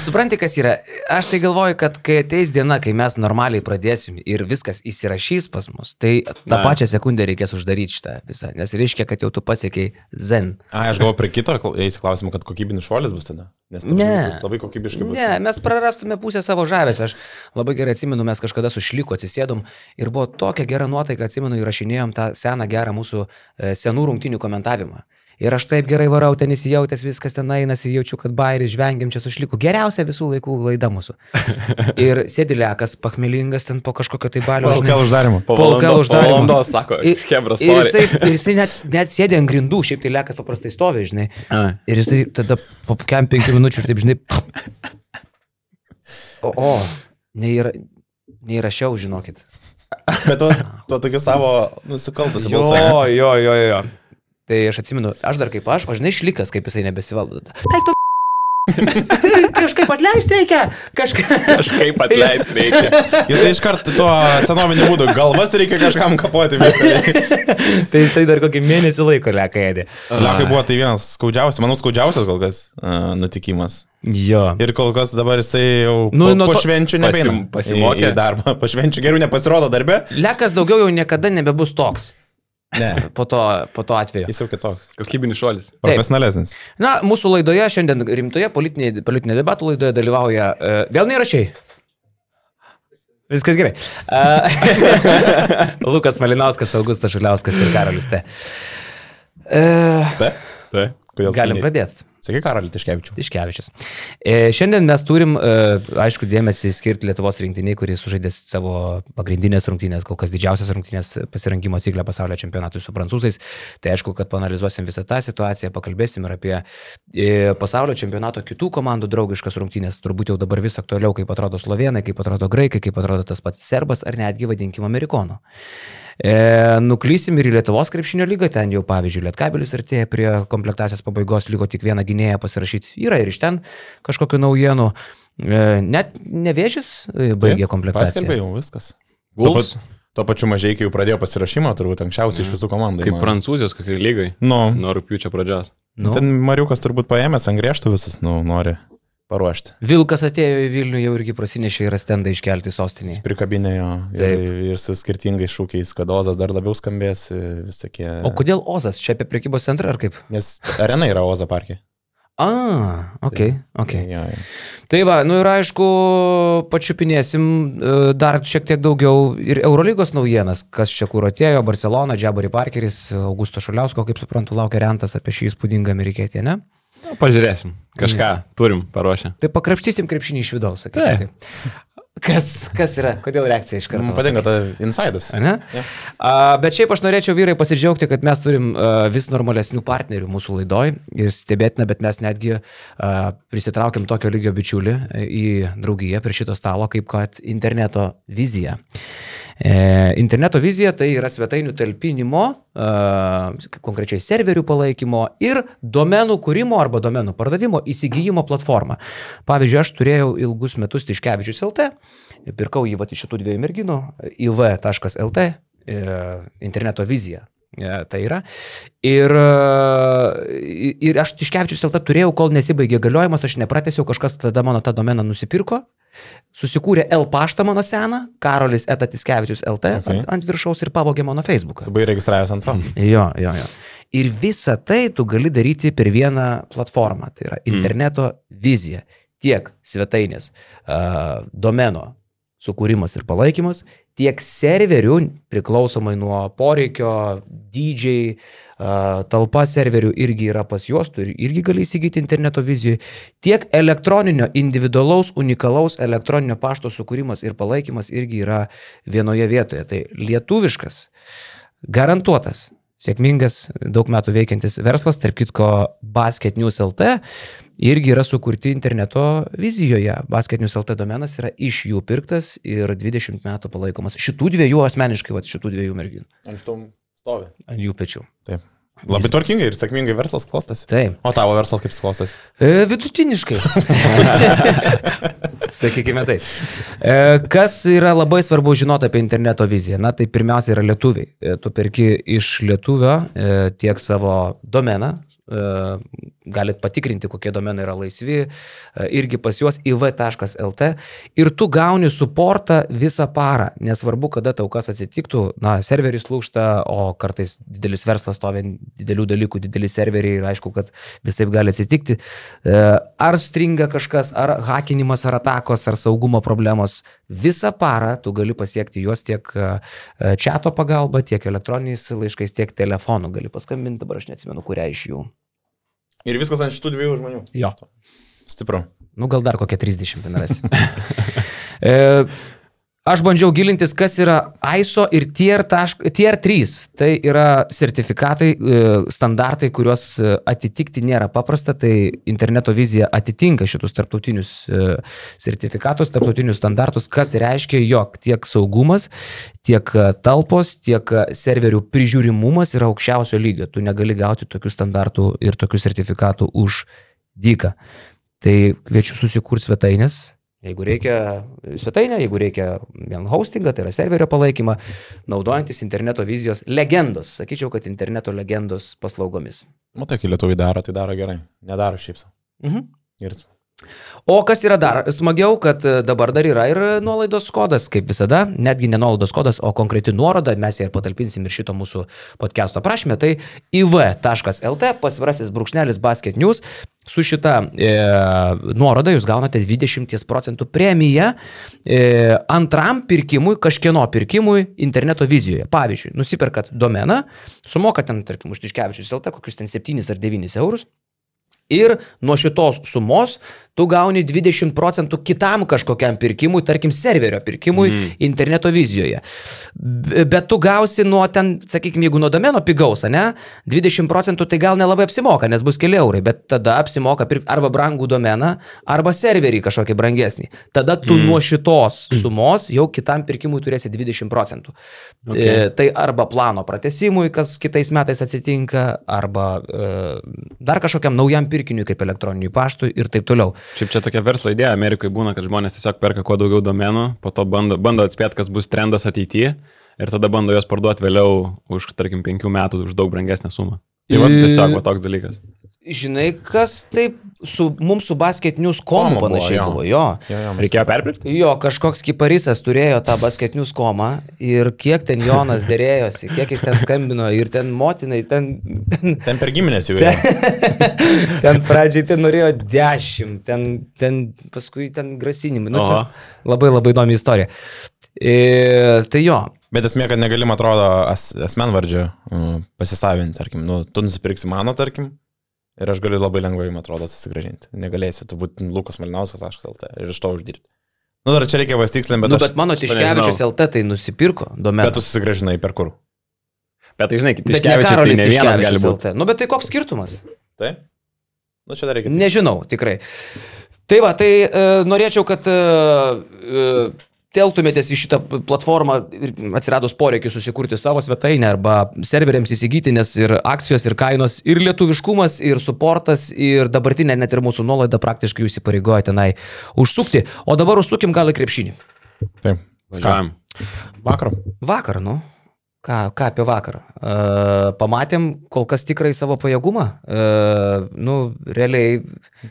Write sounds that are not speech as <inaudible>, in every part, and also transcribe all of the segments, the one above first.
Supranti, kas yra? Aš tai galvoju, kad kai ateis diena, kai mes normaliai pradėsim ir viskas įsirašys pas mus, tai tą Na. pačią sekundę reikės uždaryti šitą visą. Nes reiškia, kad jau tu pasiekiai zen. A, aš galvoju, prie kito eisi klausimą, kad kokybinis šuolis bus tada. Nes Ne. labai kokybiškai bus. Ne, mes prarastume pusę savo žavės. Aš labai gerai atsimenu, mes kažkada su šliku atsisėdom ir buvo tokia gera nuotaika, atsimenu, įrašinėjom tą seną gerą mūsų e, senų rungtinių komentavimą. Ir aš taip gerai varau, ten įsijautęs, viskas ten einasi, jaučiu, kad bairis, žvengiam čia su šliku. Geriausia visų laikų laida mūsų. <laughs> Ir sėdi lekas, pachmelingas ten po kažkokio tai balio. Kel uždarimo. Po Po LKL valandos, sako, Ir- Hebra, Ir jisai, ir jisai net, net sėdė ant grindų, šiaip tai lekas paprastai stovi, žinai. A. Ir jisai tada po kem penkių minučių ir taip, žinai. O, o neįra, neįrašiau, žinokit. Bet tu, tu tokiu savo nusikaltusiu Jo, balsu. jo, jo, jo. Tai aš atsimenu, aš dar kaip aš, o žinai, šlikas, kaip jisai nebesivaldo. Tai tu. <laughs> Kažkaip atleisti reikia. Kažkaip. Kažkaip atleisti reikia. Jisai iš karto tuo senoviniu būdu galvas reikia kažkam kapoti. tai jisai dar kokį mėnesį laiko leka ėdė. Lekai buvo tai vienas skaudžiausias, manau, skaudžiausias kol kas uh, nutikimas. Jo. Ir kol kas dabar jisai jau Nu, nu, po, po to- švenčių pasim- nebeina. pasimokė? į, į darbą. Po švenčių geriau nepasirodo darbe. Lekas daugiau jau niekada nebebus toks. Ne. Po to, po to atveju. Jis jau kitoks. Kokybinis šuolis. Profesionalesnis. Na, mūsų laidoje šiandien rimtoje politinėje politinė debatų laidoje dalyvauja. Uh, vėl neįrašiai. Viskas gerai. Uh, <laughs> Lukas Malinauskas, Augustas Šuliauskas ir Karolis T. Uh, Ta? Tai. Kodėl? galim pradėti. Sakai, Karalį Tiškevičių. Tiškevičius. E, šiandien mes turim, e, aišku, dėmesį skirti Lietuvos rinktiniai, kuris sužaidė savo pagrindinės rungtynės, kol kas didžiausias rungtynės pasirinkimo ciklę pasaulio čempionatui su prancūzais. Tai aišku, kad panalizuosim visą tą situaciją, pakalbėsim ir apie e, pasaulio čempionato kitų komandų draugiškas rungtynės. Turbūt jau dabar vis aktualiau, kaip atrodo slovenai, kaip atrodo graikai, kaip atrodo tas pats serbas ar netgi vadinkim amerikonų. E, nuklysim ir į Lietuvos krepšinio lygą, ten jau pavyzdžiui Lietkabelis artėja prie komplektacijos pabaigos, liko tik vieną gynėją pasirašyti. Yra ir iš ten kažkokių naujienų. E, net nevėžys e, baigė Paskelbė komplektaciją. jau viskas. Wolves, Tuo pačiu mažai, kai jau pradėjo pasirašymą, turbūt anksčiausiai iš visų komandų. kaip įmanoma. prancūzijos kokiai lygai. Nu, Nuo rūpiučio pradžios. Nu, ten Mariukas turbūt paėmęs ant griežtų visus, nu, nori paruošti. Vilkas atėjo į Vilnių, jau irgi prasinešė ir stendą iškelti sostinį. Prikabinė jo ir, ir su skirtingais šūkiais, kad Ozas dar labiau skambės, visokie. O kodėl Ozas čia apie prekybos centrą ar kaip? Nes arena yra Oza parke. A, ok, ok. Jo, jo. Tai va, nu ir aišku, pačiupinėsim e, dar šiek tiek daugiau ir Eurolygos naujienas, kas čia kur atėjo, Barcelona, Džabari Parkeris, Augusto Šuliausko, kaip suprantu, laukia rentas apie šį įspūdingą amerikietį, ne? Nu, pažiūrėsim. Kažką turim paruošę. Tai pakrapštysim krepšinį iš vidaus, sakykime. Tai. Kas, kas yra, kodėl reakcija iš karto? Man patinka ta insidas. Ne? Jo. A, bet šiaip aš norėčiau vyrai pasidžiaugti, kad mes turim a, vis normalesnių partnerių mūsų laidoj ir stebėtina, bet mes netgi a, prisitraukiam tokio lygio bičiulį a, į draugiją prie šito stalo, kaip kad interneto vizija. E, interneto vizija tai yra svetainių talpinimo, a, konkrečiai serverių palaikymo ir domenų kūrimo arba domenų pardavimo įsigijimo platforma. Pavyzdžiui, aš turėjau ilgus metus Tiškevičius LT, pirkau jį va iš šitų dviejų merginų, iv.lt, e, interneto vizija. e, Tai yra. Ir, e, ir aš Tiškevičius LT turėjau, kol nesibaigė galiojimas, aš nepratęsiau, kažkas tada mano tą domeną nusipirko, susikūrė L paštą mano seną, Karolis Etatiskevičius LT Okay. ant, ant viršaus ir pavogė mano Facebooką. Buvai registravęs ant to. <laughs> Jo, jo, jo. Ir visą tai tu gali daryti per vieną platformą. Tai yra interneto vizija. Tiek svetainės, uh, domeno sukūrimas ir palaikymas, tiek serverių, priklausomai nuo poreikio, dydžiai, uh, talpa serverių irgi yra pas juos, tu irgi gali įsigyti interneto vizijai, tiek elektroninio, individualaus, unikalaus elektroninio pašto sukūrimas ir palaikymas irgi yra vienoje vietoje. Tai lietuviškas, garantuotas, sėkmingas, daug metų veikiantis verslas, tarp kitko Basket News LT, irgi yra sukurti interneto vizijoje. Basket News LT domenas yra iš jų pirktas ir 20 metų palaikomas. Šitų dviejų asmeniškai, va, šitų dviejų merginų. Ant tų stovi. Ant jų pečių. Taip. Labai tvarkingai ir sėkmingai verslas klostosi. Taip. O tavo verslas kaip klostosi? E, vidutiniškai. <laughs> Sakykime taip. E, kas yra labai svarbu žinoti apie interneto viziją? Na, tai pirmiausia yra lietuviai. E, tu perki iš lietuvio e, tiek savo domeną, galit patikrinti, kokie domenai yra laisvi, e, irgi pas juos iv.lt ir tu gauni suportą visą parą, nesvarbu, kada tau kas atsitiktų, na, serveris lūšta, o kartais didelis verslas stovi didelių dalykų, dideli serveriai ir aišku, kad visai gali atsitikti. E, Ar stringa kažkas, ar hakinimas, ar atakos, ar saugumo problemos, visą parą tu gali pasiekti juos tiek čato pagalba, tiek elektroniniais laiškais, tiek telefonu gali paskambinti, dabar aš neatsimenu, kurią iš jų. Ir viskas ant šitų dviejų žmonių. Jo. Stipru. Nu, gal dar kokie 30 ten rasi. <laughs> e, aš bandžiau gilintis, kas yra ISO ir tier, tašk, tier 3. Tai yra sertifikatai, e, standartai, kuriuos e, atitikti nėra paprasta. Tai interneto vizija atitinka šitus tarptautinius e, sertifikatus, tarptautinius standartus, kas reiškia, jog tiek saugumas, tiek talpos, tiek serverių prižiūrimumas yra aukščiausio lygio. Tu negali gauti tokių standartų ir tokių sertifikatų už dyką. Tai kviečiu susikurti svetainės, jeigu reikia svetainę, jeigu reikia vien hostingą, tai yra serverio palaikymą, naudojantis interneto vizijos legendos, sakyčiau, kad interneto legendos paslaugomis. Matai, kai lietuviai daro, tai daro gerai. Nedaro šiaip savo. Mhm. Ir O kas yra dar smagiau, kad e, dabar dar yra ir nuolaidos kodas, kaip visada, netgi ne nuolaidos kodas, o konkreti nuoroda, mes ją ir patalpinsim ir šito mūsų podcast'o prašymę, tai iv.lt pasvirasis brūkšnelis basket news. Su šita e, nuoroda jūs gaunate 20 procentų premiją e, antram pirkimui, kažkieno pirkimui interneto vizijoje. Pavyzdžiui, nusiperkat domeną, sumokat ten, tarkim, už Tiškevičius LT kokius ten 7 ar 9 eurus. Ir nuo šitos sumos tu gauni 20 procentų kitam kažkokiam pirkimui, tarkim, serverio pirkimui mm. interneto vizijoje. Bet tu gausi nuo ten, sakykime, jeigu nuo domeno pigaus, ne, 20 procentų tai gal nelabai apsimoka, nes bus keli eurai, bet tada apsimoka pirkti arba brangų domeną, arba serverį kažkokį brangesnį. Tada tu mm. nuo šitos sumos jau kitam pirkimui turėsi 20 procentų. Okay. E, tai arba plano pratesimui, kas kitais metais atsitinka, arba e, dar kažkokiam naujam pirkiniui kaip elektroniniui paštui ir taip toliau. Šiaip čia tokia verslo idėja Amerikoje būna, kad žmonės tiesiog perka kuo daugiau domenų, po to bando, bando atspėti, kas bus trendas ateityje ir tada bando juos parduoti vėliau už, tarkim, penkių metų už daug brangesnę sumą. Tai va, tiesiog va toks dalykas. Žinai, kas taip su, mums su basketinius komu Koma buvo, panašiai jo. buvo, jo. Jo, jo, Reikėjo perpirkti? Jo, kažkoks kiparisas turėjo tą basketinius komą ir kiek ten Jonas dėrėjosi, kiek jis ten skambino ir ten motinai, ten, ten, Ten per giminės jau yra. <laughs> ten pradžiai ten norėjo dešimt, ten, ten paskui ten grasinimai. Nu, ten labai labai įdomi istorija. E, tai jo, Bet esmė, kad negalim, atrodo, as, asmenvardžio uh, pasisavinti, tarkim, nu, tu nusipirksi mano, tarkim, ir aš galiu labai lengvai, man atrodo, susigražinti. Negalėsi, tu būt Lukas Malinauskas, aš LT, ir iš to uždirbti. Nu, dar čia reikia pastikslinti, bet, nu, aš, bet mano Tiškevičius. LT tai nusipirko domeną. bet tu susigražinai per kur. Bet tai žinai, Tiškevičius tai ne vienas gali Tiškevičius būti. LT. Nu, bet tai koks skirtumas? Taip? Nu, čia dar reikia. Nežinau, tikrai. Tai va, tai e, norėčiau, kad e, e, teltumėtės į šitą platformą ir atsiradus poreikiu susikurti savo svetainę arba serveriams įsigyti, nes ir akcijos, ir kainos, ir lietuviškumas, ir suportas, ir dabartinė net ir mūsų nuolaida praktiškai jūs įpareigoja tenai užsukti. O dabar užsukim gal į krepšinį. Taip. Važiuojam. Vakar. Vakar, nu. Ką, ką apie vakarą? Uh, pamatėm kol kas tikrai savo pajėgumą. Uh, nu, realiai.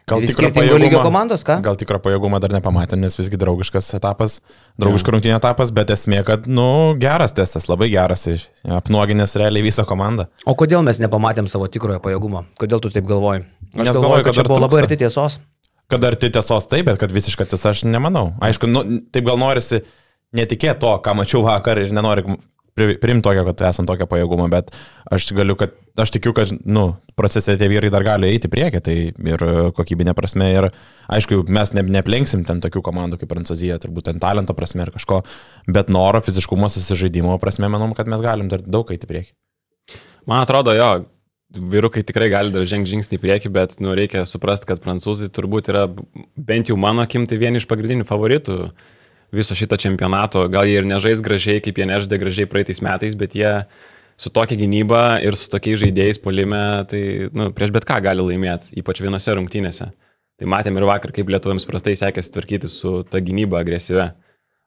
Gal tikrą pajėgumą- komandos, ką? Gal tikrą pajėgumą dar nepamatėm, nes visgi draugiškas etapas, draugiškas rungtynė etapas, bet esmė, kad, nu, geras testas, labai geras, apnuoginės realiai visą komandą. O kodėl mes nepamatėm savo tikrojo pajėgumo? Kodėl tu taip galvoji? Aš Nes galvoju, kad kad čia buvo labai arti tiesos. Kad ar tai tiesos taip, bet kad visiška tiesa aš nemanau. Aišku, nu, taip gal norisi netikėti to, ką mačiau vakar ir nenori priimti tokio, kad esam tokio pajėgumo, bet aš galiu, kad aš tikiu, kad, nu, procese tie vyrai dar gali eiti priekį, tai ir e, kokybinė prasme, ir aišku, mes ne, neplenksim ten tokių komandų kaip Prancūzija, turbūt ten talento prasme ir kažko, bet noro, fiziškumo, susižaidimo prasme, manau, kad mes galim dar daug eiti priekį. Man atrodo, jo, vyrukai tikrai gali dar žengti žingsnį į priekį, bet nu, reikia suprasti, kad prancūzai turbūt yra bent jau mano akim tai vieni iš pagrindinių favoritų viso šito čempionato. Gal jie ir nežais gražiai, kaip jie nežaidė gražiai praeitais metais, bet jie su tokia gynyba ir su tokiais žaidėjais polime, tai nu, prieš bet ką gali laimėti, ypač vienose rungtynėse. Tai matėm ir vakar, kaip lietuviams prastai sekėsi tvarkyti su ta gynyba agresyve.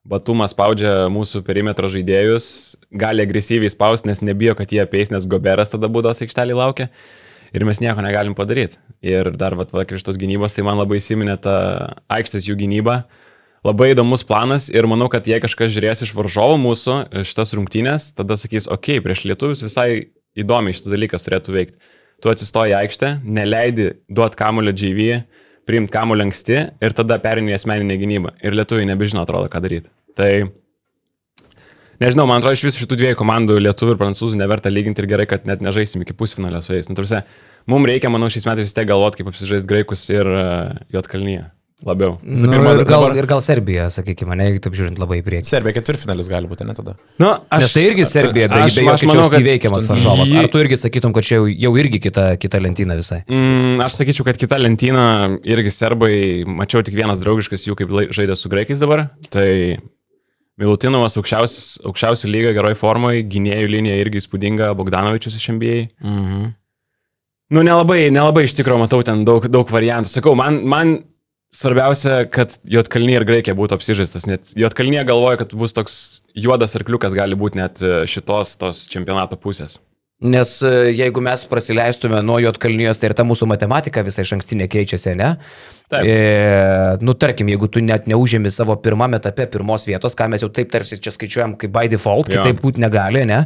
Batumas spaudžia mūsų perimetro žaidėjus, gali agresyviai spausti, nes nebijo, kad jie apeis, nes Goberas tada būdos aikštelį laukia. ir mes nieko negalim padaryti. Ir dar, va, vakar iš tos gynybos, tai man labai įsiminė ta aikštės jų gynyba. Labai įdomus planas ir manau, kad jei kažkas žiūrės iš varžovo mūsų šitas rungtynės, tada sakys, okei, okay, prieš lietuvius visai įdomiai šitas dalykas turėtų veikti. Tu atsistoji aikštę, neleidi duoti kamulio GV, priimti kamulio anksti ir tada perini asmeninę gynybą. Ir lietuviai nebežino, atrodo, ką daryti. Tai nežinau, man atrodo, iš visų šitų dviejų komandų lietuvių ir prancūzų neverta lyginti ir gerai, kad net nežaisim iki pusfinalio su jais. Nu, tarsi, mums reikia, manau, šiais metais vis tiek galvoti, kaip apsižais graikus ir uh, juotkalnyje. Labiau. Nu, pirma, ir, gal, dabar... ir gal Serbija, sakykime, ne, taip žiūrint labai į priekį. Serbija ketvirtfinalis gali būti, ne tada. Nu, aš, Nes tai irgi Serbija, be, aš, be aš manau, kad įveikiamas varžovas. Ar tu irgi sakytum, kad čia jau, jau irgi kita, kita lentyna visai? Mm, aš sakyčiau, kad kita lentyna irgi serbai, mačiau tik vienas draugiškas jų, kaip žaidė su graikais dabar. Tai Milutinovas aukščiausių lygio geroj formoje, gynėjų linija irgi įspūdinga, Bogdanovičius iš NBA. Mhm. Nu, nelabai, nelabai iš tikrųjų matau ten daug, daug variantų. Sakau, man, man Svarbiausia, kad Jotkalnyje ir Graikija būtų apsižaistas, net Jotkalnyje galvoja, kad bus toks juodas arkliukas gali būti net e, šitos tos čempionato pusės. Nes e, jeigu mes prasileistume nuo Jotkalnyjos, tai ir ta mūsų matematika visai iš ankstinė keičiasi, ne? Taip. E, nu, tarkim, jeigu tu net neužėmi savo pirmame etape pirmos vietos, ką mes jau taip tarsi čia skaičiuojam kaip by default, jo. kitaip būti negali, ne?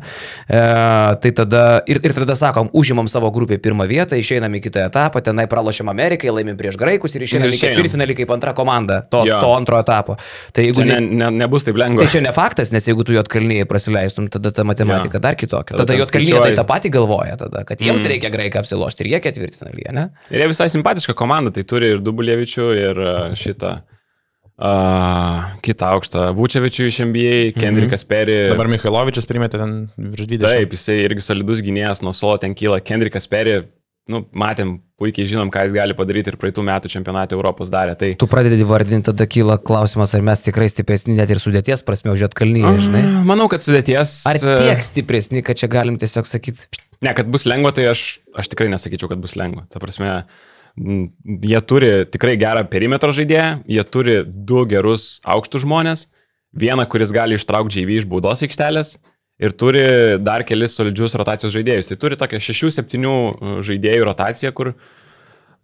E, tai tada ir, ir tada sakom, užimam savo grupį pirmą vietą, išeinam į kitą etapą, tenai pralošiam Amerikai, laimim prieš graikus ir išeinam į ketvirtfinalį kaip antra komanda tos, jo. to antro etapo. Tai jeigu ne, ne, nebus taip lengva. Tai čia ne faktas, nes jeigu tu Jotkalnyje prasileistum, tada ta matematika jo. dar kitokia. Tada, tada Jotkalnyje tai tą patį galvoja, tada, kad jiems mm. reikia graiką apsilošti ir jie ketvirtfinalyje, ne? Ir jie visai simpatiška komanda, tai turi ir Dubulė Vučevičių ir šitą. Uh, kitą aukštą Vučevičių iš NBA, mhm. Kendrikas Peri. Dabar Mikhailovičius primetė ten virš 20. Taip, jisai irgi solidus gynėjas, nuo solo ten kyla. Kendrikas Peri, nu, matėm, puikiai žinom, ką jis gali padaryti ir praeitų metų čempionatą Europos darė. Tai... Tu pradedi vardinti, tada kyla klausimas, ar mes tikrai stipresni net ir sudėties prasme už Jotkalnyje, žinai? Manau, kad sudėties. Ar tiek stipresni, kad čia galim tiesiog sakyti? Ne, kad bus lengva, tai aš, aš tikrai nesakyčiau, kad bus lengva. Ta prasme, Jie turi tikrai gerą perimetro žaidėją, jie turi du gerus aukštus žmonės, vieną, kuris gali ištraukti JV iš baudos aikštelės ir turi dar kelis solidžius rotacijos žaidėjus. Tai turi tokią 6-7 žaidėjų rotaciją, kur uh,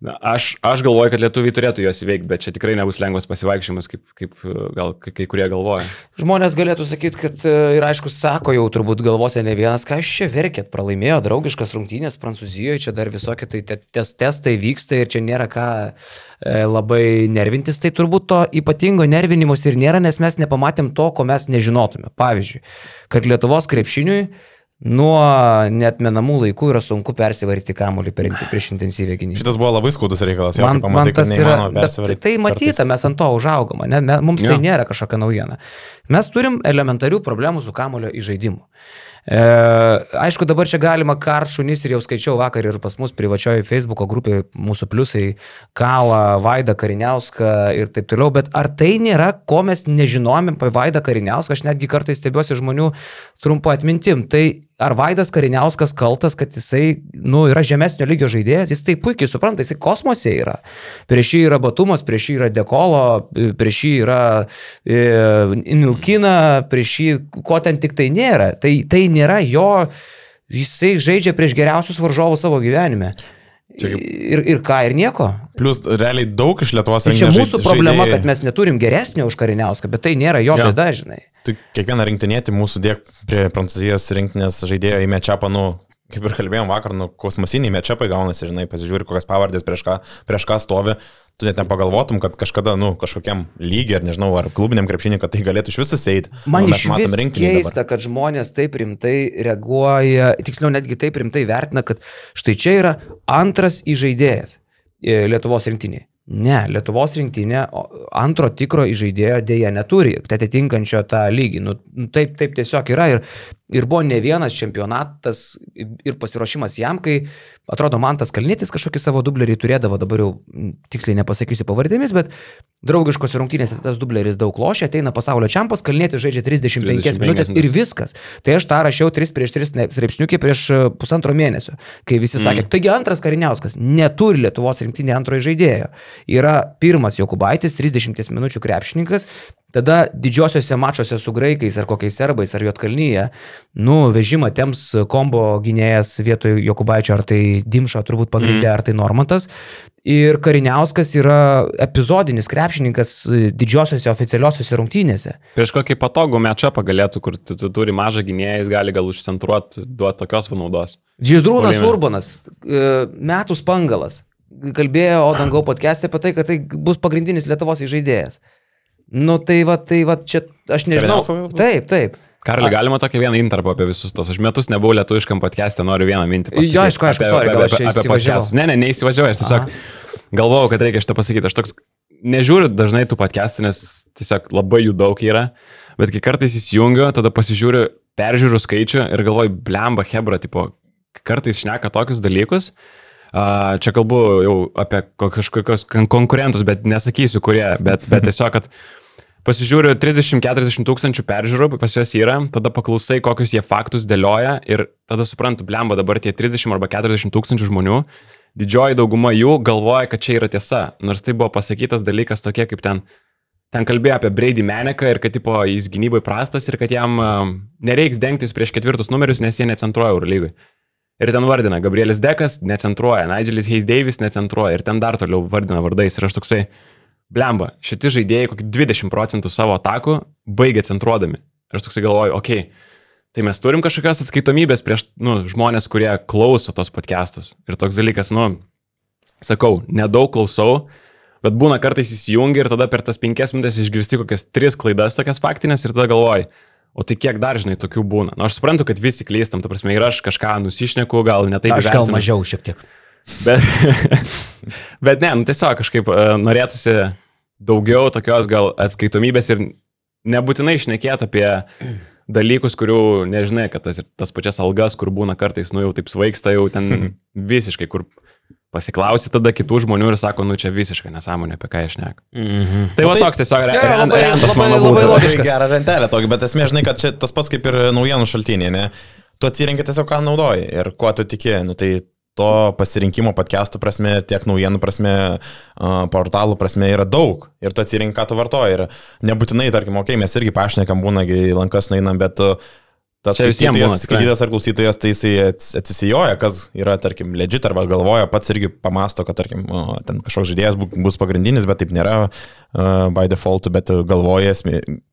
Na, aš, aš galvoju, kad lietuviai turėtų juos įveikti, bet čia tikrai nebus lengvas pasivaikščiojimas, kaip, kaip gal kai, kurie galvoja. Žmonės galėtų sakyti, kad e, ir aišku, sako jau turbūt galvose ne vienas, ką jūs čia verkėt, pralaimėjo draugiškas rungtynės Prancūzijoje, čia dar visokie tai tes, testai vyksta ir čia nėra ką e, labai nervintis, tai turbūt to ypatingo nervinimus ir nėra, nes mes nepamatėm to, ko mes nežinotume. Pavyzdžiui, kad Lietuvos krepšiniui Nuo netmenamų laikų yra sunku persivaryti kamuolį per, prieš intensyvę gynybą. Šitas buvo labai skaudus reikalas. Man, pamatai, man tas yra, tai, tai matyta, mes ant to užaugome, ne, mums tai ja. nėra kažkokia naujiena. Mes turim elementarių problemų su kamulio įžaidimu. E, aišku, dabar čia galima karšunis ir jau skaičiau vakar ir pas mus privačioje Facebook'o grupėje mūsų pliusai Kalą, Vaidą Kariniauską ir taip toliau, bet ar tai nėra, ko mes nežinojome apie Vaidą Kariniauską, aš netgi kartais stebiuosi žmonių trumpo atmintim. Tai ar Vaidas Kariniauskas kaltas, kad jisai, nu, yra žemesnio lygio žaidėjas, jis tai puikiai supranta, jisai kosmose yra. Prieš jį yra Batumas, prieš jį yra Dekolo, prieš jį yra e, Milkina, prieš jį ko ten tik tai nėra. Tai, tai nėra jo, jisai žaidžia prieš geriausius varžovus savo gyvenime. Kaip... Ir, ir ką, ir nieko. Plus, realiai daug iš Lietuvos tai čia mūsų žaidėjai... problema, kad mes neturim geresnio už Kariniauską, bet tai nėra jo ja. bėda, žinai. Tai kiekvieną rinktinėti mūsų dėk prie Prancūzijos rinktinės žaidėjo į Mečapą, nu, kaip ir kalbėjom vakar, nu, kosmosiniai Mečapai gaunasi, žinai, pasižiūri, kokias pavardės prieš ką, prieš ką stovi tu net nepagalvotum, kad kažkada, nu, kažkokiam lygiai, ar nežinau, ar klubiniam krepšiniui, kad tai galėtų iš viso eiti. Man iš vis keista, dabar. kad žmonės taip rimtai reaguoja, tiksliau netgi taip rimtai vertina, kad štai čia yra antras įžaidėjas e, Lietuvos rinktinėje. Ne, Lietuvos rinktinė antro tikro įžaidėjo dėja neturi, atitinkančio tą lygį. Nu, taip, taip tiesiog yra ir Ir buvo ne vienas čempionatas ir pasiruošimas jam, kai atrodo man tas kalnytis kažkokį savo dublerį turėdavo, dabar jau tiksliai nepasakysiu pavardėmis, bet draugiškos rungtynėse tas dubleris daug lošia, ateina pasaulio čempas, kalnytis žaidžia 35, 35 minutės ir viskas. Tai aš tą rašiau 3 prieš 3 straipsniukį prieš e, pusantro mėnesio, kai visi mm. sakė, taigi antras kariniauskas neturi Lietuvos rinktinė antrojo žaidėjo. Yra pirmas Jokubaitis, 30 minučių krepšininkas, tada didžiosiuose mačiuose su graikais ar kokiais serbais ar juotkalnyje, nu, vežimą tems kombo gynėjas vietoj Jokubaičio, ar tai Dimša turbūt pagrindė, mm. ar tai Normantas. Ir Kariniauskas yra epizodinis krepšininkas didžiosiuose oficialiosiuose rungtynėse. Prieš kokį patogų mečapą galėtų, kur tu, tu turi mažą gynėją, jis gali gal užcentruoti, duoti tokios naudos. Džidrūnas Urbanas, e, metų spangalas, kalbėjo Odangau podcast'e apie tai, kad tai bus pagrindinis Lietuvos žaidėjas. Nu tai va, tai va, čia aš nežinau. Taip, taip. Karli, galima tokią vieną interpą apie visus tos. Aš metus nebuvau lietuviškam podcast'e, noriu vieną mintį pasakyti. Jo, aišku, aišku, sorry, apie, apie, apie podcast'us. Ne, ne, neįsivažiuoju, aš tiesiog Aha. galvojau, kad reikia šitą pasakyti. Aš toks nežiūriu dažnai tų podcast'ų, nes tiesiog labai jų daug yra, bet kai kartais įsijungiu, tada pasižiūriu peržiūrų skaičių ir galvoju, blemba, hebra, tipo, kartais šneka tokius dalykus. Čia kalbu jau apie kažkokios konkurentus, bet nesakysiu kurie, bet, bet tiesiog, kad pasižiūriu 30-40 tūkstančių peržiūrų, pas juos yra, tada paklausai, kokius jie faktus dėlioja ir tada suprantu, blemba dabar tie 30 arba 40 tūkstančių žmonių, didžioji dauguma jų galvoja, kad čia yra tiesa, nors tai buvo pasakytas dalykas tokie kaip ten. Ten kalbėjo apie Brady Meneką ir kad tipo, jis gynybai prastas ir kad jam um, nereiks dengtis prieš ketvirtus numerius, nes jie necentruoja Eurolygui. Ir ten vardina Gabrielis Dekas, necentruoja, Nigelis Hayes Davis necentruoja ir ten dar toliau vardina vardais. Ir aš toksai, blemba, šitie žaidėjai kokį 20 procentų savo atakų baigia centruodami. Ir aš toksai galvoju, okei, okay, tai mes turim kažkokios atskaitomybės prieš nu, žmonės, kurie klauso tos podcastus. Ir toks dalykas, nu, sakau, nedaug klausau, bet būna kartais įsijungi ir tada per tas penkias minutės išgirsti kokias tris klaidas tokias faktinės ir tada galvoji, o tai kiek dar, žinai, tokių būna. Na, nu, aš suprantu, kad visi klystam, ta prasme, ir aš kažką nusišneku, gal ne taip. Aš gal mažiau šiek tiek. Bet, <laughs> bet ne, nu, tiesiog kažkaip uh, norėtųsi daugiau tokios gal atskaitomybės ir nebūtinai išnekėti apie dalykus, kurių nežinai, kad tas, tas pačias algas, kur būna kartais, nu jau taip svaigsta, jau ten <laughs> visiškai, kur pasiklausi tada kitų žmonių ir sako, nu čia visiškai nesąmonė, apie ką aš neku. Mm -hmm. Tai va tai, toks tiesiog yra. Ja, labai, rentas, labai, labai logiška. Gerą rentelę tokį, bet esmė, žinai, kad čia tas pats kaip ir naujienų šaltiniai, ne? Tu atsirenki tiesiog, ką naudoji ir kuo tu tiki. Nu, tai to pasirinkimo podcastų prasme, tiek naujienų prasme, portalų prasme yra daug. Ir tu atsirink, ką tu vartoji. Ir nebūtinai, tarkim, okei, okay, mes irgi pašnekam, būna, lankas nueinam, bet tas skaitytojas, skaitytojas ar klausytojas, tai jisai atsisijoja, kas yra, tarkim, legit arba galvoja, pats irgi pamasto, kad, tarkim, ten kažkoks žaidėjas bus pagrindinis, bet taip nėra uh, by default, bet galvoja,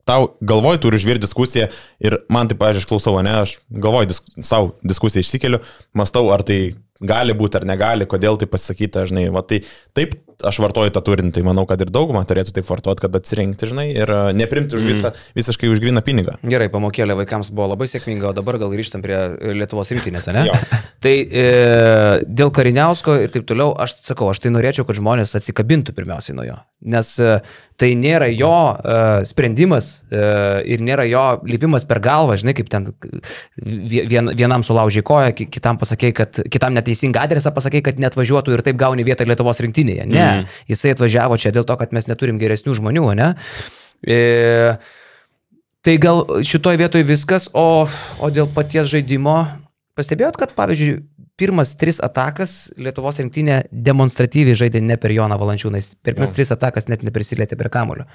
tau galvoji, turi užvirti diskusiją ir man taip, pažiūrėjau, aš klausau, ne, aš galvoju, disk, savo diskusiją išsikeliu, mastau, ar tai gali būti ar negali, kodėl tai pasakyta, žinai, va, tai taip aš vartoju tą turinį, tai manau, kad ir dauguma turėtų taip vartoti, kad atsirinkti, žinai, ir e, neprimti už visą, mm. visiškai už griną pinigą. Gerai, pamokėlė vaikams buvo labai sėkminga, o dabar gal grįžtam prie Lietuvos rinktinės, ne? tai e, dėl kariniausko ir taip toliau, aš sakau, aš tai norėčiau, kad žmonės atsikabintų pirmiausiai nuo jo, nes e, tai nėra jo uh, sprendimas uh, ir nėra jo lipimas per galvą, žinai, kaip ten vien, vienam sulaužiai koją, kitam pasakė, kad kitam neteisingą adresą pasakė, kad net važiuotų ir taip gauni vietą Lietuvos rinktinėje. Ne, mm. jisai atvažiavo čia dėl to, kad mes neturim geresnių žmonių, ne? E, tai gal šitoje vietoje viskas, o, o dėl paties žaidimo, pastebėjot, kad pavyzdžiui, pirmas tris atakas Lietuvos rinktinė demonstratyviai žaidė ne per Joną Valančiūną, per pirmas tris atakas net neprisilietė prie kamulio.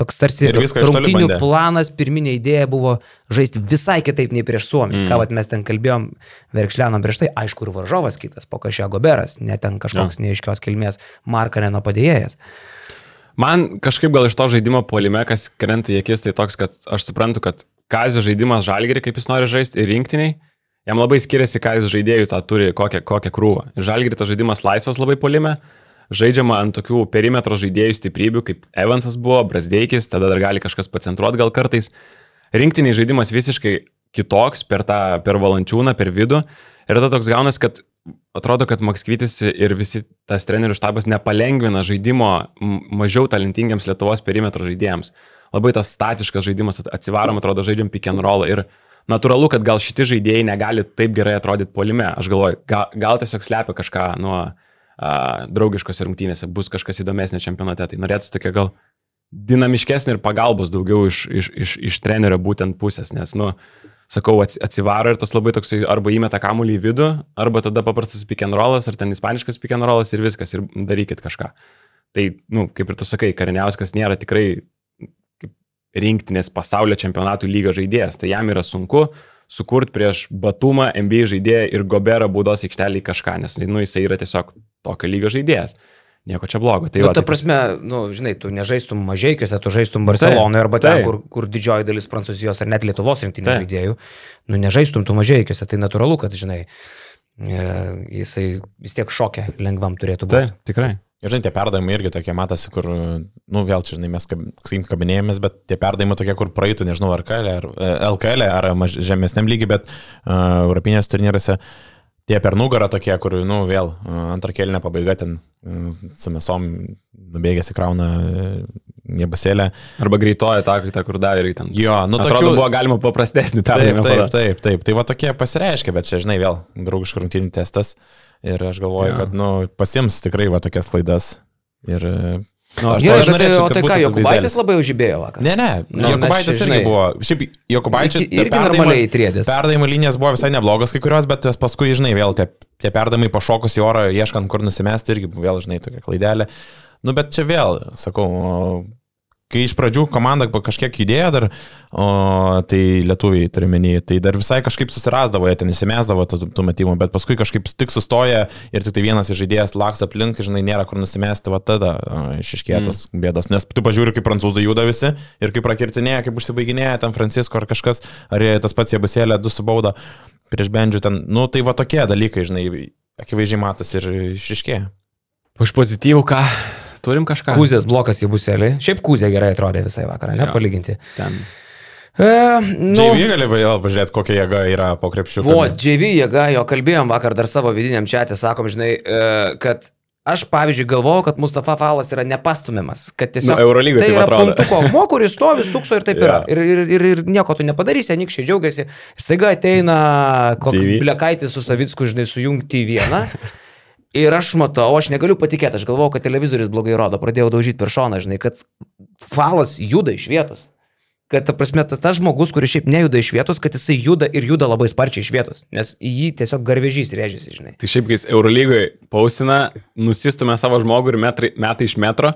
Toks tarsi rungtinių planas, pirminė idėja buvo žaisti visai kitaip nei prieš Suomiją. Mm. Ką vat, mes ten kalbėjom, verkšlenom prieš tai, aišku, ir varžovas kitas, po kažio goberas, net ten kažkoks ja. neaiškios kilmės Markaneno padėjėjas. Man kažkaip gal iš to žaidimo polime, kas krenta į akis, tai toks, kad aš suprantu, kad Kazio žaidimas žalgerį, kaip jis nori žaisti, ir rinktiniai Jam labai skiriasi, ką jis žaidėjų tą turi, kokią, kokią krūvą. Žalgiri tas žaidimas laisvas labai polime, žaidžiama ant tokių perimetro žaidėjų stiprybių, kaip Evansas buvo, Brasdeikis, tada dar gali kažkas pacentruoti gal kartais. Rinktiniai žaidimas visiškai kitoks per tą, per valančiūną, per vidų. Ir tada toks gaunas, kad atrodo, kad Makskvitis ir visi tas trenerių štabas nepalengvina žaidimo mažiau talentingiams Lietuvos perimetro žaidėjams. Labai tas statiškas žaidimas atsivarom, atrodo, žaidžiam pick and roll ir natūralu, kad gal šitie žaidėjai negali taip gerai atrodyti polime. Aš galvoju, gal, gal tiesiog slepia kažką nuo a, draugiškose rungtynėse, bus kažkas įdomesnė čempionate. Tai norėtųsi tokia gal dinamiškesnė ir pagalbos daugiau iš, iš, iš, iš trenerio būtent pusės, nes, nu, sakau, atsivaro ir tas labai toksai arba įmeta kamuolį į vidų, arba tada paprastas pick and rollas, ar ten ispaniškas pick and rollas ir viskas, ir darykit kažką. Tai, nu, kaip ir tu sakai, Kariniauskas nėra tikrai rinktinės pasaulio čempionatų lygio žaidėjas. Tai jam yra sunku sukurti prieš Batumą NBA žaidėją ir Goberą baudos aikštelį kažką, nes nu, jisai yra tiesiog tokio lygio žaidėjas. Nieko čia blogo. Tai Tu, va, ta tai prasme, nu, žinai, tu nežaistum mažiekiuose, tu žaistum Barcelonoje arba ten, taip. kur, kur didžioji dalis Prancūzijos ar net Lietuvos rinktinės Taip. žaidėjų, nu, nežaistum tu mažiekiuose, tai natūralu, kad, žinai, e, jisai vis tiek šokia lengvam turėtų būti. Taip, tikrai. Ir žinai, tie perdavimai irgi tokie matosi, kur, nu vėl čia, žinai, mes kabinėjomės, bet tie perdavimai tokie, kur praeitų, nežinau, ar KL, ar e, LKL, ar maž, žemesniam lygiai, bet uh, Europinės turnyruose tie per nugarą tokie, kur, nu vėl uh, antrą kėlinę pabaiga ten uh, su mesom nubėgęs įkrauna uh, nebasėlę. Arba greitoji ta, ta kur davė ir ten. Jo, nu Atrodo, tokių- buvo galima paprastesnį Taip, perdavimą. taip, padaryti. taip, taip. Tai va tokie pasireiškia, bet čia, žinai, vėl draugiškų rungtynių testas. Ir aš galvoju, Jo. kad, nu, pasims tikrai va tokias klaidas. Ir... Nu, Aš Gerai, tai, norėčiau, o kad tai ką, Jokubaitis labai užžibėjo vakar. Ne, ne, Nu, Jokubaitis irgi žinai, buvo. Šiaip Jokubaitis Irgi- normaliai trėdės. Perdavimo linijas buvo visai neblogos kai kurios, bet paskui, žinai, vėl tie, tie perdavimai pašokus į orą, ieškant kur nusimesti, irgi vėl, žinai, tokia klaidelė. Nu, bet čia vėl, sakau, kai iš pradžių komanda kažkiek judėjo dar, o, tai lietuviai turiu menį, tai dar visai kažkaip susirasdavo, jie ten įsimesdavo tų, tų metimų, bet paskui kažkaip tik sustoja ir tik tai vienas iš žaidėjas laks aplink, žinai, nėra kur nusimesti, va tada o, išiškėtos mm. bėdos. Nes tu pažiūri, kaip prancūzai juda visi ir kaip prakirtinėja, kaip užsibaiginėja ten Francisko ar kažkas, ar tas pats jie busėlė du su bauda prieš bendžių ten, nu tai va tokie dalykai, žinai, akivaizdžiai matosi ir išiškėja. Už pozityvų ką? Turim kažką? Kūzės blokas į buselį. Šiaip kūzė gerai atrodė visai vakarą, ne, Jo. palyginti. Ten. E, nu, JV gali vėl pažiūrėti, kokia jėga yra po krepšiu. Vo, JV jėga, jo kalbėjom vakar dar savo vidiniam čia, sakom, žinai, e, kad aš, pavyzdžiui, galvojau, kad Mustafa Falas yra nepastumiamas, kad tiesiog... Nu, Eurolygoje tai yra punktuko <laughs> akmuo, kuris stovi, stukso ir taip Jo. yra. Ir, ir, ir, ir nieko tu nepadarysi, anikščiai džiaugiasi. Ir staiga ateina blekaitis su Savicku, žinai, sujungti į vieną. <laughs> Ir aš matau, aš negaliu patikėti, aš galvojau, kad televizorius blogai rodo, pradėjau daužyti per šoną, žinai, kad falas juda iš vietos. Kad, ta prasme, ta- tas žmogus, kuris šiaip nejuda iš vietos, kad jisai juda ir juda labai sparčiai iš vietos, nes į jį tiesiog garvežys rėžiasi, žinai. Tai šiaip, kai jis Eurolygoje paustina, nusistumė savo žmogų ir metrai, metai iš metro,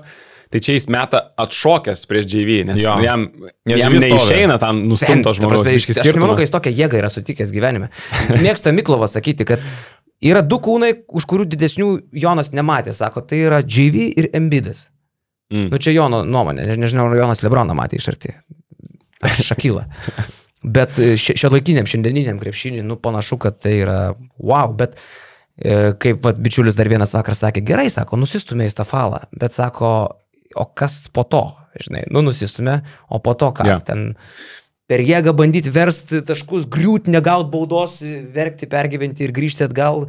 tai čia jis meta atšokęs prieš JV, nes Jo. jam, Nes jam neišeina tam nustumto ta žmogaus. prasme, biškį Aš nemanau, skirtumas. kad jis tokią jėgą yra sutikęs gyvenime. Mėgsta Miklovas sakyti, kad yra du kūnai, už kurių didesnių Jonas nematė. Sako, tai yra JV ir Embidas. Mm. Nu čia Jono nuomonė, ne- nežinau, ar Jonas Lebroną matė iš arti. Ar Šakylą. <laughs> Bet šio, šio laikiniam, šiandieniniam krepšiniui, nu panašu, kad tai yra wow, bet e, kaip vat, bičiulis dar vienas vakar sakė, gerai, sako, nusistumė į tą falą, bet sako, o kas po to, žinai, nu nusistumė, o po to ką, yeah. ten per jėgą bandyti versti taškus, griūti, negauti baudos, verkti, pergyventi ir grįžti atgal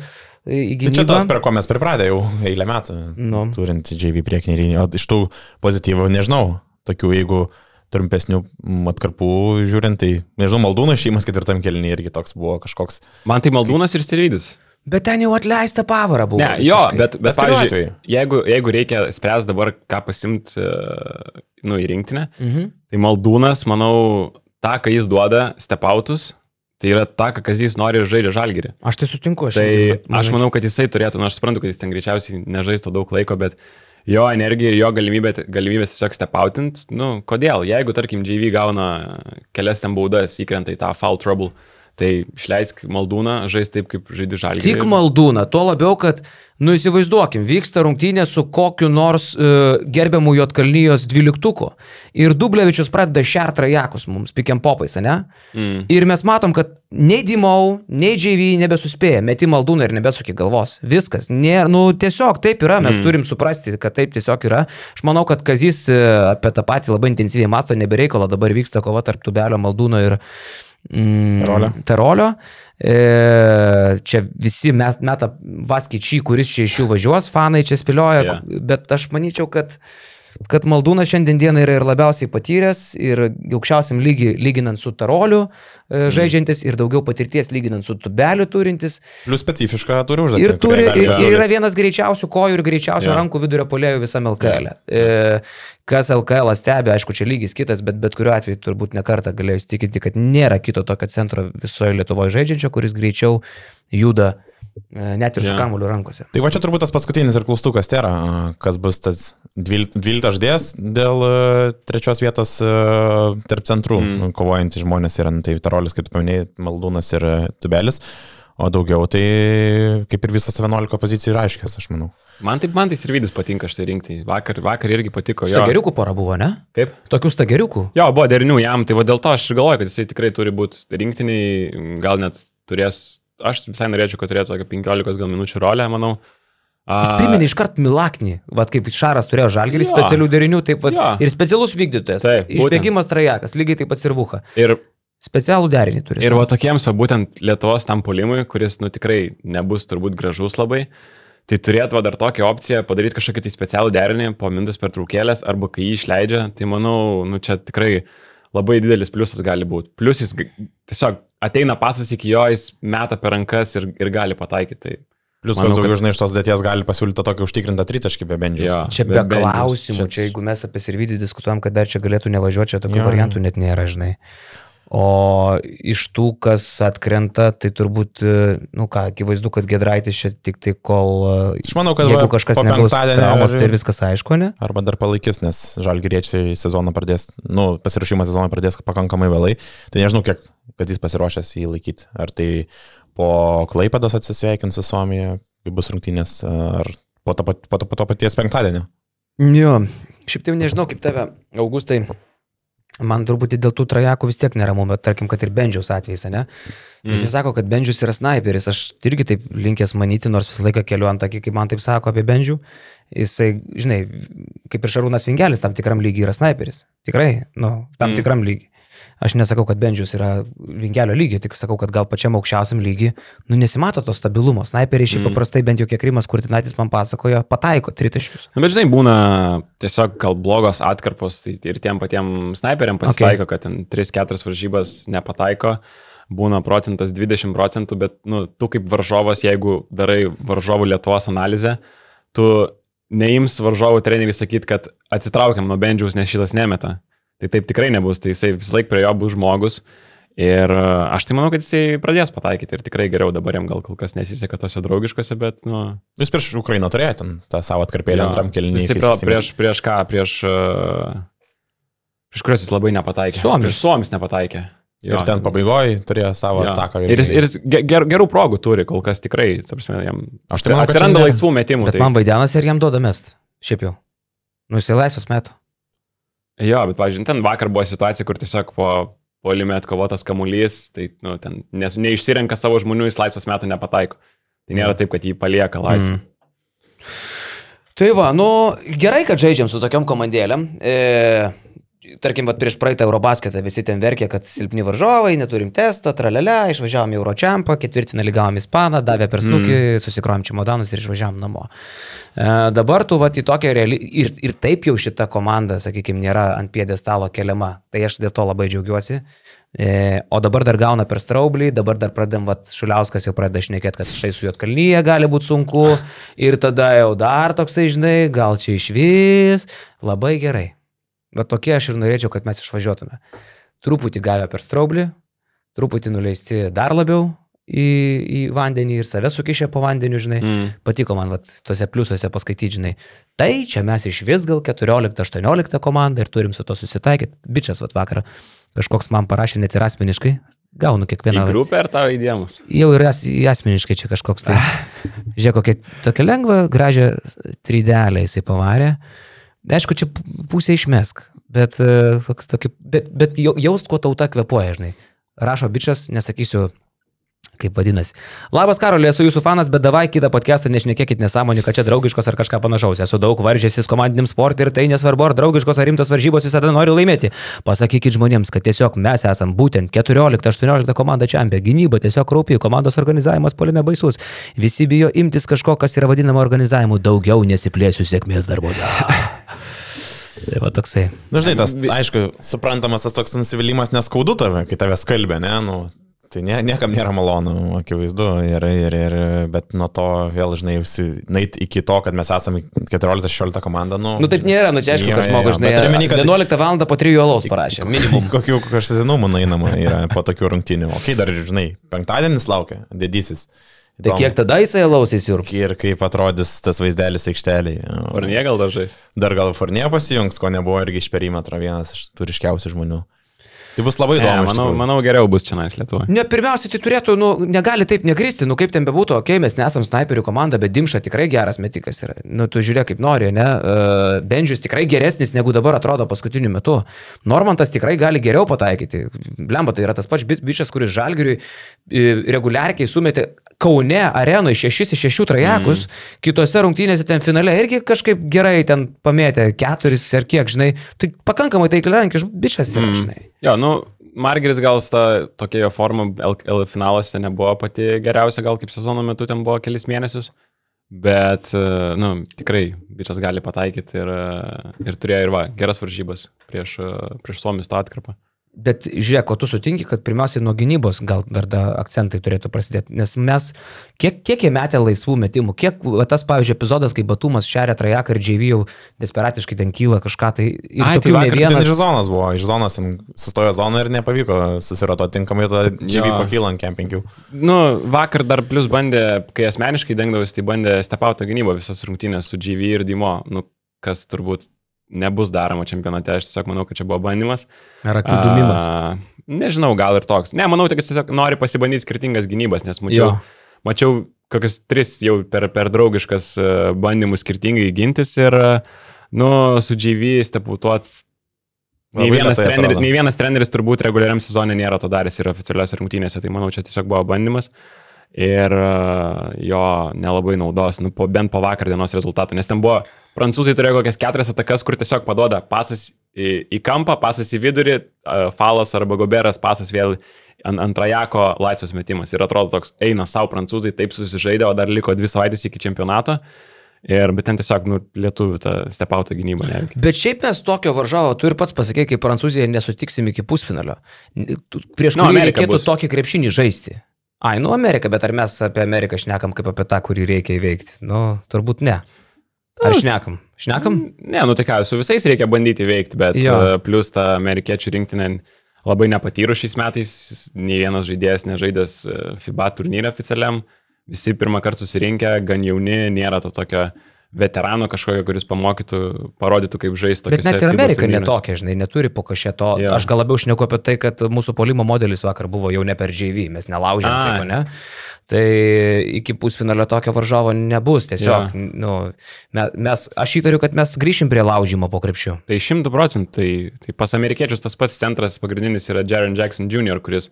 į Tai čia tas, gynybą. prie ko mes pripratę jau eilę metų, Nu. turint JV priekinį liniją. O iš tų pozityvų, nežinau, tokių, jeigu trumpesnių atkarpų žiūrint, tai, nežinau, maldūno šeimas ketvirtam kelniui irgi toks buvo kažkoks. Man tai Maldūnas ir Sirvidis. Bet ten jau atleista pavara buvo. Ne, jo, visiškai. bet, bet, Bet kuriuo pavyzdžiui, jeigu, jeigu reikia spręsti dabar, ką pasimti, nu, į rinktinę, Mhm. tai Maldūnas, manau, tą, ką jis duoda, stepautus, tai yra tą, ką Kazys nori žaidžia žalgerį. Aš tai sutinku, aš. Tai irgi aš manau, kad jisai turėtų, nors aš suprantu, kad jis ten greičiausiai nežaistų daug laiko, bet jo energija ir jo galimybė, galimybės tiesiog stepautint, nu, kodėl? Jeigu, tarkim, JV gauna kelias ten baudas, įkrenta į tą foul trouble, tai išleisk maldūną, žais taip, kaip žaidži žalgerį. Tik maldūna, tuo labiau, kad, nu įsivaizduokim, vyksta rungtynė su kokiu nors uh, gerbiamu Jotkalnyjos dvyliktuku. Ir Dublevičius pradeda šert rajakus mums, pikiam popais, ne? Mm. Ir mes matom, kad nei Dimau, nei JV nebesuspėja, meti maldūną ir nebesukė galvos. Viskas. Nėra, nu tiesiog taip yra, mes mm. turim suprasti, kad taip tiesiog yra. Aš manau, kad Kazys e, apie tą patį labai intensyviai masto, nebereikalo, dabar vyksta kova tarp Tubelio maldūno ir mm, Terolio. Terolio. E, čia visi met, meta Vaskyčiai, kuris čia iš jų važiuos, fanai čia spėlioja, yeah. bet aš manyčiau, kad kad Maldūnas šiandien dieną yra ir labiausiai patyręs, ir aukščiausiam lygiui lyginant su Taroliu e, žaidžiantis, ir daugiau patirties lyginant su Tubeliu turintis. Plius specifišką turi užduotį. Ir, turi, ir, ir yra vienas greičiausių kojų ir greičiausių Jo. rankų vidurio polėjų visame LKL. E. Kas LKL stebi, aišku, čia lygis kitas, bet bet kuriuo atveju turbūt nekartą galėjau įsitikinti, kad nėra kito tokio centro visoje Lietuvoje žaidžiančio, kuris greičiau juda E, Net ir su Jo. kamuliu rankose. Tai va čia turbūt tas paskutinis ir klaustukas yra, kas bus tas 12 12 ždės dėl e, trečios vietos e, tarp centrų Mm. mm. kovojantys žmonės yra, nu, tai Vitarolis, kaip tu paminėjai, Maldūnas ir e, Tubelis, o daugiau tai kaip ir visos 11 pozicijų yra aiškės, aš manau. Man taip, man tai Sirvidis patinka štai rinkti. Vakar, vakar irgi patiko. jo. Stageriukų pora buvo, ne? Kaip? Tokių stageriukų. Jo, buvo derinių jam, tai va dėl to aš ir galvoju, kad jisai tikrai turi būti rinktiniai, gal net turės, aš visai norėčiau, kad turėtų tokią 15 gal minučių rolę, manau. Jis priminė iškart Milaknį, vad kaip Šaras turėjo žalgerį Jo. specialių derinių, taip pat Jo. ir specialus vykdytojas. Taip. Išbėgimas trajekas, lygiai taip pat ir Vuha. Ir, Specialų derinį turi. ir va tokiems, va būtent Lietuvos tam polimui, kuris, nu tikrai nebus turbūt gražus labai, tai turėtų va dar tokią opciją padaryti kažkokį tai specialų derinį po mintis per traukėlės arba kai jį išleidžia, tai manau, nu čia tikrai labai didelis pliusas gali būti. Plius jis tiesiog ateina pasas iki jo, jis meta per rankas ir, ir gali pataikyti. Tai Plius, Manau, kas daugiau, kad- žinai, iš tos dėties gali pasiūlyti tokį užtikrintą tritaškį be bendžių. Jo. Čia be jau klausimų, čia- čia jeigu mes apie Sirvidį diskutuojam, kad dar čia galėtų nevažiuoti, čia tokių jo. variantų net nėra, žinai. O iš tų, kas atkrenta, tai turbūt, e, nu ką, akivaizdu, kad Gedraitis čia tik tai kol... e, Aš manau, kad Jeigu kažkas po negaus traumos, tai ir viskas aišku, ne? Arba dar palaikys, nes žalgyriečiai sezoną pradės, nu, pasirašymą sezoną pradės pakankamai vėlai. Tai nežinau, kiek, kad jis pasiruošęs jį laikyti. Ar tai po Klaipados atsisveikins su Suomija, kai bus rungtynės, ar po to, po to, po to paties penktadienio. Jo, šiaip tai nežinau, kaip tave, Augustai. Man truputį dėl tų trajakų vis tiek neramu, bet tarkim, kad ir Bendžiaus atvejais, ne? Mm. Visi sako, kad Bendžius yra sniperis, aš irgi taip linkęs manyti, nors visą laiką keliu ant akį, kaip man taip sako apie Bendžių. Jisai, žinai, kaip ir Šarūnas Vingelis tam tikram lygiai yra sniperis. Tikrai, nu, tam mm. tikram lygiai. Aš nesakau, kad Bendžius yra Vingelio lygiai, tik sakau, kad gal pačiam aukščiausiam lygiai, nu, nesimato to stabilumo. Sniperiai šiaip Mm. paprastai, bent jau kiek Rimas Kurtinaitis man pasakojo, pataiko tritaškius. Na, bet žinai, būna tiesiog gal blogos atkarpos tai ir tiem patiem snaiperiam pasitaiko, okay. kad ten 3-4 varžybas nepataiko, būna procentas 20 procentų, bet, nu, tu kaip varžovas, jeigu darai varžovų Lietuvos analizę, tu neims varžovų treneriui sakyti, kad atsitraukiam nuo bendžiaus, nes šitas nemeta. Tai taip tikrai nebus, tai jisai vis laik prie jo bus žmogus. Ir e, aš tai manau, kad jisai pradės pataikyti ir tikrai geriau dabar jam gal kol kas nesiseka tose draugiškose, bet, nu, Jūs prieš Ukrainą turėjote ten tą savo atkarpėlę Jo. antram kelniui. Jisai prie- prieš, prieš ką, prieš... Uh, prieš kuriuos jis labai nepataikė. Suomis. Prieš Suomis nepataikė. Ir ten pabaigoje turėjo savo Jo. ataką. Ir jis, ir jis ge- ger, gerų progų turi, kol kas tikrai, ta prasme, jam Aš tai manau, kad atsiranda ne- laisvų metimų. Bet Tai, man vaidinasi ir jam duoda mest. Šiaip jau. Nu, jisai laisvas metų. Jo, bet, pavyzdžiui, ten vakar buvo situacija, kur tiesiog po polime atkovotas kamuolys, tai, nu, ten nes, neišsirenka savo žmonių, jis laisvas metų nepataiko. Tai nėra taip, kad jį palieka laisvą. Mm. Tai va, nu, gerai, kad žaidžiam su tokiam komandėlėm. E, tarkim, vat, prieš praeitą Eurobasketą visi ten verkė, kad silpni varžovai, neturim testo, tralelė, išvažiavom į Euročiampą, ketvirtinę lygavom Ispaną, davė per snukį, mm. susikrom čimodanus ir išvažiavom namo. E, dabar tu vat į tokią realią, ir, ir taip jau šita komanda, sakykime, nėra ant piedestalo keliama, tai aš dėl to labai džiaugiuosi. E, o dabar dar gauna per straublį, dabar dar pradėm, vat, Šuliauskas jau pradeda šnekėti, kad štai su Jotkalnyje gali būti sunku ir tada jau dar toksai, žinai, gal čia iš vis, labai gerai. Bet tokie aš ir norėčiau, kad mes išvažiuotume. Truputį gavę per straublį, truputį nuleisti dar labiau į, į vandenį ir save sukišę po vandeniu, žinai. Mm. Patiko man vat, tuose pliusuose paskaityti, žinai. Tai čia mes iš vis gal 14-18 komanda ir turim su to susitaikyti. Bičias vat vakarą kažkoks man parašė net ir asmeniškai. Gaunu Į kiekvieną. vat- grupę ar tavo įdėmus? Jau ir as, į asmeniškai čia kažkoks tai. <sighs> Žiūrėk, kokia tokia lengva, gražią tridelę jisai pavarė. Aišku, čia pu- pusę išmesk, bet, e, tokį, bet, bet jau- jaust, kuo tauta kvepuoja, žinai. Rašo bičias, nesakysiu, kaip vadinasi. Labas, Karolė, esu jūsų fanas, bet davai kitą podcastą nešnekėkit nesąmonį, kad čia draugiškos ar kažką panašaus. Esu daug varžęsis komandiniam sportui ir tai nesvarbu, ar draugiškos ar rimtos varžybos visada noriu laimėti. Pasakykit žmonėms, kad tiesiog mes esam būtent 14-18 komanda čempionė. Gynyba tiesiog rūpi, komandos organizavimas polime baisus. Visi bijo imtis kažko, kas yra vadinama organizavimu. Daugiau nesiplėsiu sėkmės darbuose. <laughs> Tai va toksai. Na, žinai, tas, aišku, suprantamas tas toks nusivylimas neskaudu tave, kai tave skalbė, ne? Nu, tai nie, niekam nėra malonu, akivaizdu. Ir, ir, ir, bet nuo to vėl, žinai, nait iki to, kad mes esame 14-16 komanda. Nu, Nu taip nėra, nu čia aišku, kad žmogus, žinai, bet turiu omeny, kad- 11 val. po 3 alaus parašė, minimum. <laughs> Kokių kraštutinumų nainama yra po tokių rungtynių. O kai dar, žinai, penktadienis laukia, didysis. Tai kiek tada jisai lausiai siurps? Ir kaip atrodys tas vaizdelis aikšteliai. Fornie gal dažais. Dar gal Fornie pasijungs, ko nebuvo irgi iš perimetro vienas iš turiškiausių žmonių. Tai bus labai įdomu. Ne, manau, manau, geriau bus čia nais Lietuvoje. Ne, pirmiausia, tai turėtų, nu, negali taip negristi, nu, kaip ten bebūtų, okei, okay, mes nesam snaiperių komanda, bet Dimša tikrai geras metikas yra. Nu, tu žiūrėk, kaip nori, ne? Uh, Benžius tikrai geresnis, negu dabar atrodo paskutiniu metu. Normantas tikrai gali geriau pataikyti. Blemba, tai yra tas pats bičias, kuris žalgiriui reguliariai sumetė Kaune arenoje 6 iš 6 trajekus, mm. kitose rungtynėse ten finale irgi kažkaip gerai ten pamėtė 4 ar kiek, žinai, tai pakankamai taikliankis bičias yra, mm. žinai. Jo, nu, Margeris gal ta tokia jo forma L finaluose nebuvo pati geriausia, gal kaip sezono metu ten buvo kelis mėnesius, bet, nu, tikrai bičias gali pataikyti ir, ir turėjo ir va, geras varžybas prieš, prieš Suomijos tą atkarpą. Bet žiūrėk, o tu sutinki, kad pirmiausiai nuo gynybos gal dar da akcentai turėtų prasidėti, nes mes, kiek, kiek jie metė laisvų metimų, kiek va, tas, pavyzdžiui, epizodas, kai Batumas šeria trajeką ir JV jau desperatiškai ten kyla kažką, tai... Ai, tai vakar vienas... iš zonos buvo, iš zonos sustojo zona ir nepavyko susirato tinkamai, tada JV pakyla ant kempingių. Nu, vakar dar plus bandė, kai asmeniškai dengdavosi, tai bandė stepauto gynybą visas rungtynės su JV ir Dimo, nu, kas turbūt nebus daroma čempionate, aš tiesiog manau, kad čia buvo bandymas. Ar akių dumimas? Nežinau, gal ir toks. Ne, manau, kad jis tiesiog nori pasibandyti skirtingas gynybas, nes mačiau, jo. mačiau kokius tris jau per, per draugiškas e, bandymus skirtingai gintis ir, nu, su JV steputuot. Nei vienas, treneris, nei vienas treneris turbūt reguliariam sezonė nėra to daręs ir oficialiuose rungtynėse, tai manau, čia tiesiog buvo bandymas. Ir e, jo nelabai naudos, nu, po, bent po vakar dienos rezultatų, nes ten buvo prancūzai turėjo kokias keturias atakas, kur tiesiog paduoda pasas į, į kampą, pasas į vidurį, falas arba goberas, pasas vėl ant, ant trajako laisvas metimas. Ir atrodo toks, eina savo prancūzai, taip susižaidė, o dar liko dvi savaitės iki čempionato. Ir, bet ten tiesiog, nu, lietuvių ta stepauto gynyba neveikia. Bet šiaip mes tokio varžovo, tu ir pats pasakė, kaip Prancūzija nesutiksim iki pusfinalio. Prieš nu, kurį reikėtų bus. tokį krepšinį žaisti. Ai, nu Amerika, bet ar mes apie Ameriką šnekam kaip apie tą, kurį reikia įveikti? Nu, turbūt ne. Ar šnekam? Šnekam? Ne, nu tai ką, su visais reikia bandyti veikti, bet jo. E, plus ta amerikiečių rinktinė labai nepatyrų šiais metais, nei vienas žaidėjas nežaidęs e, FIBA turnyrą oficialiam, visi pirmą kartą susirinkę, gan jauni, nėra to tokio veterano kažkokio, kuris pamokytų, parodytų, kaip žaisti tokia. Bet net ir Amerika netokia, žinai, neturi po kažkio to. Jo. Aš gal labiau šneku apie tai, kad mūsų polimo modelis vakar buvo jau ne per JV, mes nelaužėm tai, ne? Tai iki pusfinalio tokio varžovo nebus. Tiesiog, ja. nu, mes, aš įtariu, kad mes grįšim prie laužimo po krepšių. Tai šimtų procentų. Tai, tai pas amerikiečius tas pats centras pagrindinis yra Jaron Jackson Jr., kuris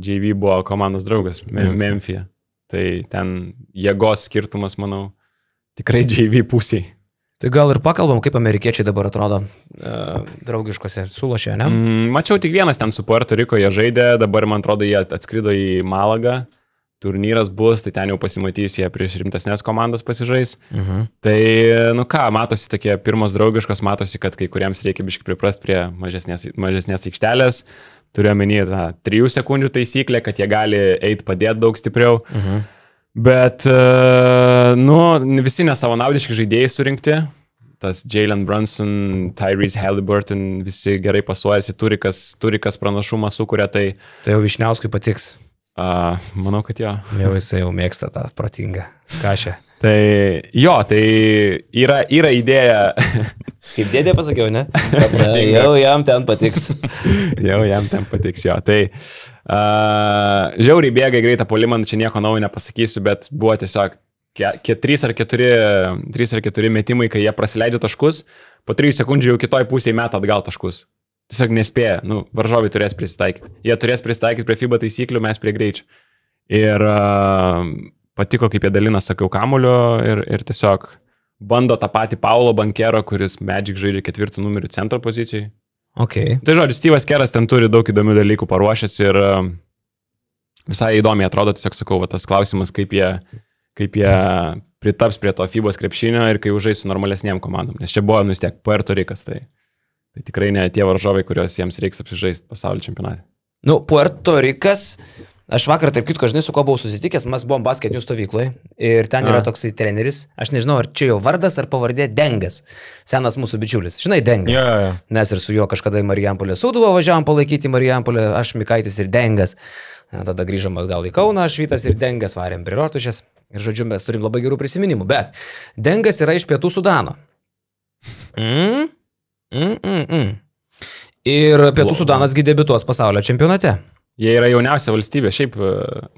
JV buvo komandos draugas Memphis. Memphis. Tai ten jėgos skirtumas, manau, tikrai JV pusiai. Tai gal ir pakalbam, kaip amerikiečiai dabar atrodo e, draugiškose sulošė, ne? Mm, mačiau tik vienas ten su Puerto Riko, jie žaidė, dabar man atrodo jie atskrido į Malagą turnyras bus, tai ten jau pasimatys, jie prieš rimtesnės komandas pasižais. Mhm. Tai, nu ką, matosi tokie pirmos draugiškos, matosi, kad kai kuriems reikia biškai priprasti prie mažesnės, mažesnės aikštelės. Turiu omeny tą trijų sekundžių taisyklę, kad jie gali eiti padėti daug stipriau. Mhm. Bet, nu, visi nesavanaudiški žaidėjai surinkti. Tas Jalen Brunson, Tyrese Halliburton, visi gerai pasuojasi, turi kas, turi kas pranašumą sukuria. Tai, tai jau Višniauskui patiks. Uh, manau, kad jo. Jau jisai jau mėgsta tą protingą kažę. Tai jo, tai yra, yra idėja. Kaip dėdė pasakiau, ne? <laughs> jau jam ten patiks. <laughs> jau jam ten patiks, jo. Tai uh, žiauriai bėga greitą polimą, čia nieko naujo nepasakysiu, bet buvo tiesiog 3 ar 4, 3 ar 4 metimai, kai jie praleidžia taškus, po 3 sekundžių jau kitoj pusėje meta atgal taškus tiesiog nespėja, nu, varžovai turės prisitaikyti. Jie turės prisitaikyti prie FIBA taisyklių, mes prie greičio. Ir uh, patiko, kaip jie dalina, sakiau, kamulio ir, ir tiesiog bando tą patį Paulo Bankero, kuris Magic žaidžia ketvirtų numerių centro pozicijai. Okay. Tai žodžiu, Steve'as Keras ten turi daug įdomių dalykų paruošęs ir uh, visai įdomiai atrodo, tiesiog sakau, va, tas klausimas, kaip jie, kaip jie pritaps prie to FIBOS krepšinio ir kai užžais su normalesniem komandom. Nes čia buvo, nu vis tiek, Puerto Rikas. Tai. Tai tikrai ne tie varžovai, kuriuos jiems reiks apsižaisti pasaulio čempionate. Nu, Puerto Rikas, aš vakar, tarp kitko, žinai, su kuo buvau susitikęs, mes buvom basketinių stovykloje ir ten yra A. toksai treneris, aš nežinau, ar čia jo vardas ar pavardė Dengas, senas mūsų bičiulis, žinai, Dengas. Yeah, yeah. Nes ir su juo kažkada į Marijampolę Sūduvą važiavam palaikyti Marijampolę, aš Mikaitis ir Dengas. Tada grįžom atgal į Kauną, aš Vytas ir Dengas varėm prie Rotušės. Ir žodžiu, mes turim labai gerų prisiminimų. Bet Dengas yra iš pietų Sudano. Mm? Mm, mm, mm. Ir pietų Sudanas gydėbituos pasaulio čempionate. Jie yra jauniausia valstybė, šiaip, e,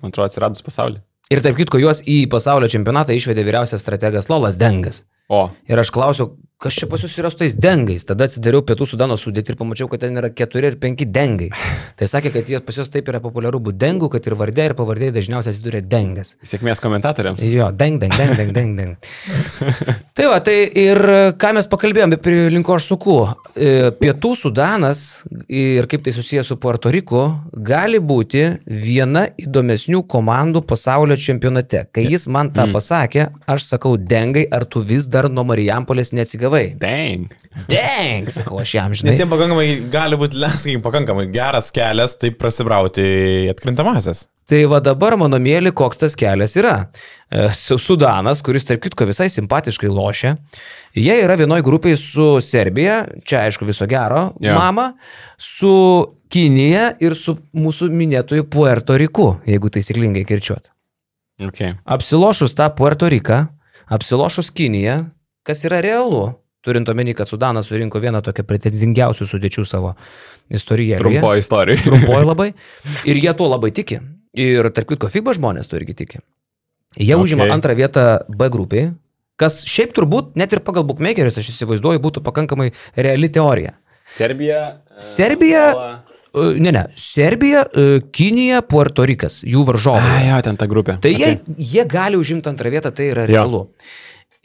man atrodo, atsiradus pasaulyje. Ir tarp kitko, juos į pasaulio čempionatą išvedė vyriausias strategas Lolas Dengas. O, Ir aš klausiau, kas čia pas jūs yra su tais dengais. Tada atsidariau pietų sudano sudėti ir pamačiau, kad ten yra keturi ir penki dengai. Tai sakė, kad jie pas juos taip yra populiaru būti dengų, kad ir vardė ir pavardė dažniausiai atsiduria dengas. sėkmės komentatoriams. Jo, deng, deng, deng, deng, deng, deng. tai va, tai ir ką mes pakalbėjome, prie linko aš suku. E, Pietų Sudanas ir kaip tai susijęs su Puerto Riku gali būti viena įdomesnių komandų pasaulio čempionate. Kai jis man tą pasakė, aš sakau, dengai, ar tu vis dar nuo Marijampolės neatsigavai? Dang. Deng, sakau aš jam, Nes žinai. jiems pakankamai gali būti, sakykime, pakankamai geras kelias taip prasibrauti į atkrintamasias. Tai va dabar, mano mėly, koks tas kelias yra. E, Su- Sudanas, kuris, tarp kitko, visai simpatiškai lošia. Jie yra vienoj grupiai su Serbija, čia aišku viso gero, Jo. mama, su Kinija ir su mūsų minėtoju Puerto Riku, jeigu taisyklingai kirčiuot. Okay. Apsilošus tą Puerto Riką, apsilošus Kiniją, kas yra realu, turint omeny, kad Sudanas surinko vieną tokią pretenzingiausių sudėčių savo istorijoje. Trumpo istorija. <laughs> Trumpoji labai. Ir jie tuo labai tiki. Ir tarp kitko, FIBA žmonės to irgi tiki. Jie okay. užima Okay. antrą vietą B grupiai, kas šiaip turbūt, net ir pagal bookmakerius, aš įsivaizduoju, būtų pakankamai reali teorija. Serbija. e, Serbija-. E, Ne, ne, Serbija, e, Kinija, Puerto Rikas, jų varžovai. A, jo, ten ta grupė. Tai jie, jie gali užimti antrą vietą, tai yra Jo.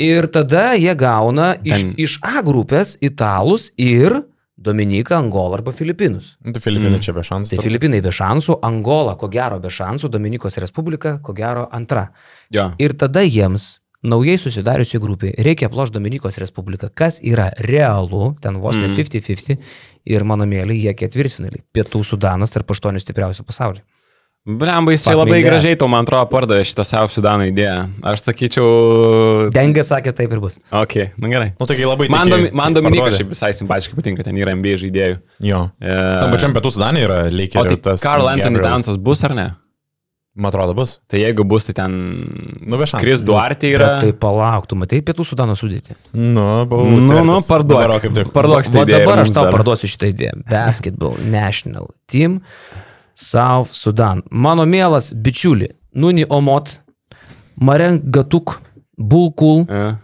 Ir tada jie gauna iš, Ten- iš A grupės italus ir Dominiką, Angolą arba Filipinus. Nu, tai Filipinai mm. čia be šansų. Tai Filipinai be šansų, Angola ko gero be šansų, Dominikos Respublika ko gero antra. Jo. Ir tada jiems naujai susidariusiai grupiai reikia aplošti Dominikos Respubliką, kas yra realu, ten vos ne Mm. 50-50 ir mano mėly, jie ketvirtfinaliai. Pietų Sudanas tarp aštuonių stipriausių pasaulyje. Blemba, jis labai gražiai tau, man atrodo, pardavė šitą savo Sudano idėją. Aš sakyčiau... Dengia sakė taip ir bus. Ok, na gerai. Nu, taigi labai Man, domi, man Dominikas šiaip visai simpatiškai patinka, ten yra NBA žaidėjų. Jo. E, Tam pačiam pietų sudanė yra lygiai tai ir tas. Karl Anthony. Tansas bus ar ne? Man atrodo, bus. Tai jeigu bus, tai ten... Nu, be šansų. Chris Duarte yra. Bet tai palauk, tu matai Pietų Sudano sudėti. Nu, buvau. Nu, nu, parduok. Dabar, o kaip tik. Parduok šitą idėją. dabar aš tau dar. parduosiu šitą idėją. Basketball National Team South Sudan. Mano mielas bičiuli, Nuni Omot, Maren Gatuk, Bulkul, E,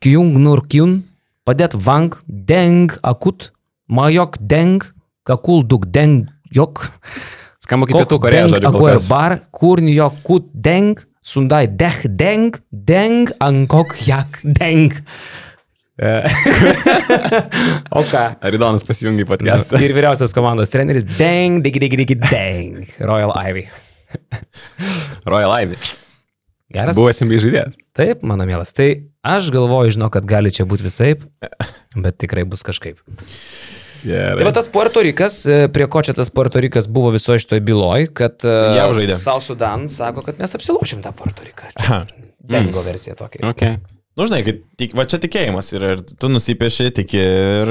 Kyung Nur Kyun, Padet Vang, Deng Akut, Majok Deng, Kakul Duk Deng Jok, Skamba kaip pietų Deng žodžiu. kol Akuer. Bar, Kurni Jok Kut Deng, Sundai Deh Deng, Deng Ankok Jak Deng. <laughs> o ką? Aridonas pasijungia į podcastą. Ir vyriausias komandos treneris Deng, digi, digi, digi, Deng. Royal Ivy. Royal Ivy. Geras. Buvęs NBA žaidėjas. Taip, mano mielas. Tai aš galvoju, žinau, kad gali čia būti visaip, <laughs> bet tikrai bus kažkaip. Tai va tas Puerto Rikas, e, prie ko čia tas Puerto Rikas buvo visoje šitoje byloje, kad e. South Sudan sako, kad mes apsilošim tą Puerto Riką. Dengo versija tokia. Okay. Nu, žinai, kad tik, va čia tikėjimas yra ir tu nusipieši, tiki ir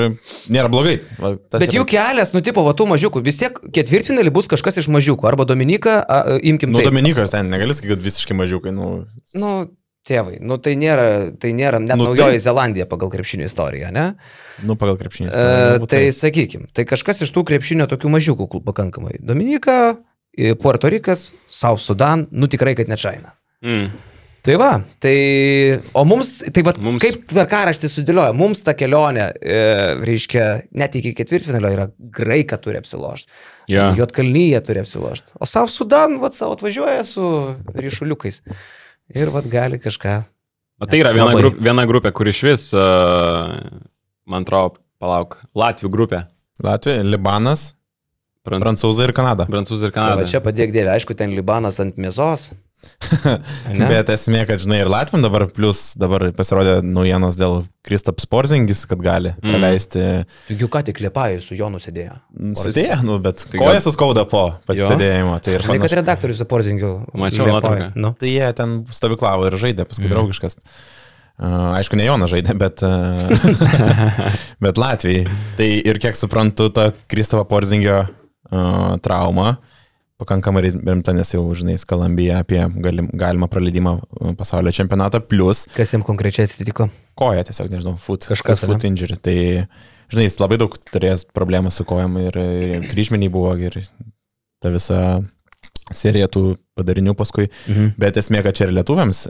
nėra blogai. Va, Bet yra- jų kelias, nu, tipo, va, tų mažiukų, vis tiek ketvirtfinalį bus kažkas iš mažiukų, arba Dominika, a, imkim Nu, taip. Dominikas ten negali sakyti, kad visiškai mažiukai. Nu, Nu, tėvai, nu tai nėra, tai nėra net Nu, naujoji taip. Zelandija pagal krepšinio istoriją, ne? nu pagal krepšinį. E, tai sakykim, tai kažkas iš tų krepšinio tokių mažiukų pakankamai. Dominika, e, Puerto Rikas, South Sudan, nu tikrai, kad ne Čaina. Mm. Tai va, tai, o mums, tai va, mums... Kaip tvarkaraštis sudėlioja, mums ta kelionė, e, reiškia, net iki ketvirtfinalio yra graika turi apsilošti. Jo. Jotkalnyje turi apsilošti. O South Sudan, va, savo atvažiuoja su ryšuliukais. Ir va, gali kažką. O tai yra viena, grup, viena grupė, kur iš vis, uh, man atrodo, palauk, Latvių grupė. Latvija, Libanas, Pran... Prancūzai ir Kanada. Prancūzai ir Tai Kanada. va, čia padėk dievė, aišku, ten Libanas ant mėsos. Bet esmė, kad žinai, ir Latviam dabar, plus dabar pasirodė naujienos dėl Kristap Sporzingis, kad gali Mm. praleisti. Taigi ką tik liepai su Jonu sėdėjo. Sėdėjo, nu, bet Tai koja gal- suskauda po pasisėdėjimo. Tai, ir Žinai, kad redaktorius su Porzingiu. Mačiau nuotrauką. Nu. tai jie ten stovyklavo ir žaidė, paskui mm. draugiškas. Uh, aišku, ne Jonas žaidė, bet, uh, <laughs> bet Latvijai. Tai ir kiek suprantu, ta Kristavo Porzingio uh, trauma pakankamai rimta, nes jau, žinai, skalambija apie galim, galimą praleidimą pasaulio čempionatą, plus Kas jam konkrečiai atsitiko? koja tiesiog, nežinau, foot, Kažkas, foot injury. Tai, žinai, jis labai daug turėjęs problemų su kojam ir, ir kryžmeniai buvo ir ta visa serija tų padarinių paskui. Mhm. Bet esmė, kad čia ir lietuviams,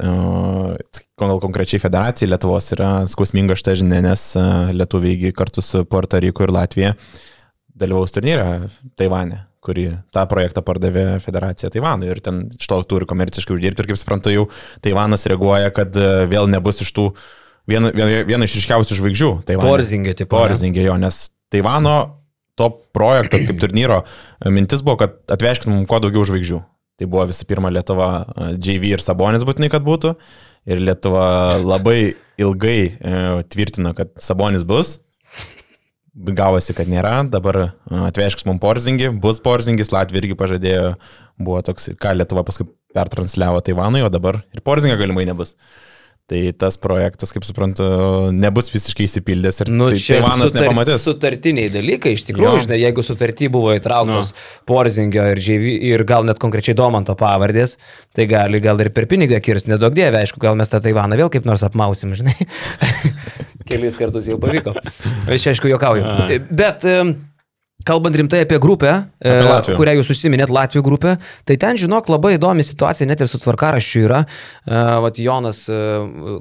gal konkrečiai federacijai Lietuvos yra skausminga šitą žinia, nes a, lietuviai kartu su Puerto Riku ir Latvija dalyvaus turnyre Taivane kurį tą projektą pardavė federacija Taivanui ir ten iš to turi komerciškai uždirbti ir kaip suprantu jau Taivanas reaguoja, kad e, vėl nebus iš tų vieno, vieno, vieno iš ryškiausių žvaigždžių. Taivane. Porzingė, ne? Porzingė jo, nes Taivano to projekto kaip turnyro e, mintis buvo, kad atvežkit mums kuo daugiau žvaigždžių. Tai buvo visų pirma Lietuva, e, JV ir Sabonis būtinai, kad būtų. Ir Lietuva labai ilgai tvirtino, kad Sabonis bus. Gavosi, kad nėra. Dabar atvežkit mums Porzingį, bus Porzingis, Latvija irgi pažadėjo, buvo toks, ką Lietuva paskui pertransliavo Taivanui, o dabar ir Porzingio galimai nebus. Tai tas projektas, kaip suprantu, nebus visiškai įsipildęs ir Nu, tai Taivanas sutar- nepamatys. Sutartiniai dalykai, iš tikrųjų, Jo. žinai, jeigu sutarty buvo įtrauktos no. Porzingio ir, JV, ir gal net konkrečiai Domanto pavardės, tai gali gal ir per pinigą kirs, nedaug dievė, aišku, gal mes tą Taivaną vėl kaip nors apmausim, žinai. Kelis kartus jau pavyko. <laughs> Aš aišku, juokauju. Bet em, kalbant rimtai apie grupę, e, Apie Latviją. kurią jūs užsiminėt, Latvijų grupę, tai ten, žinok, labai įdomi situacija, net ir su tvarkaraščiu yra. E, Vat Jonas e,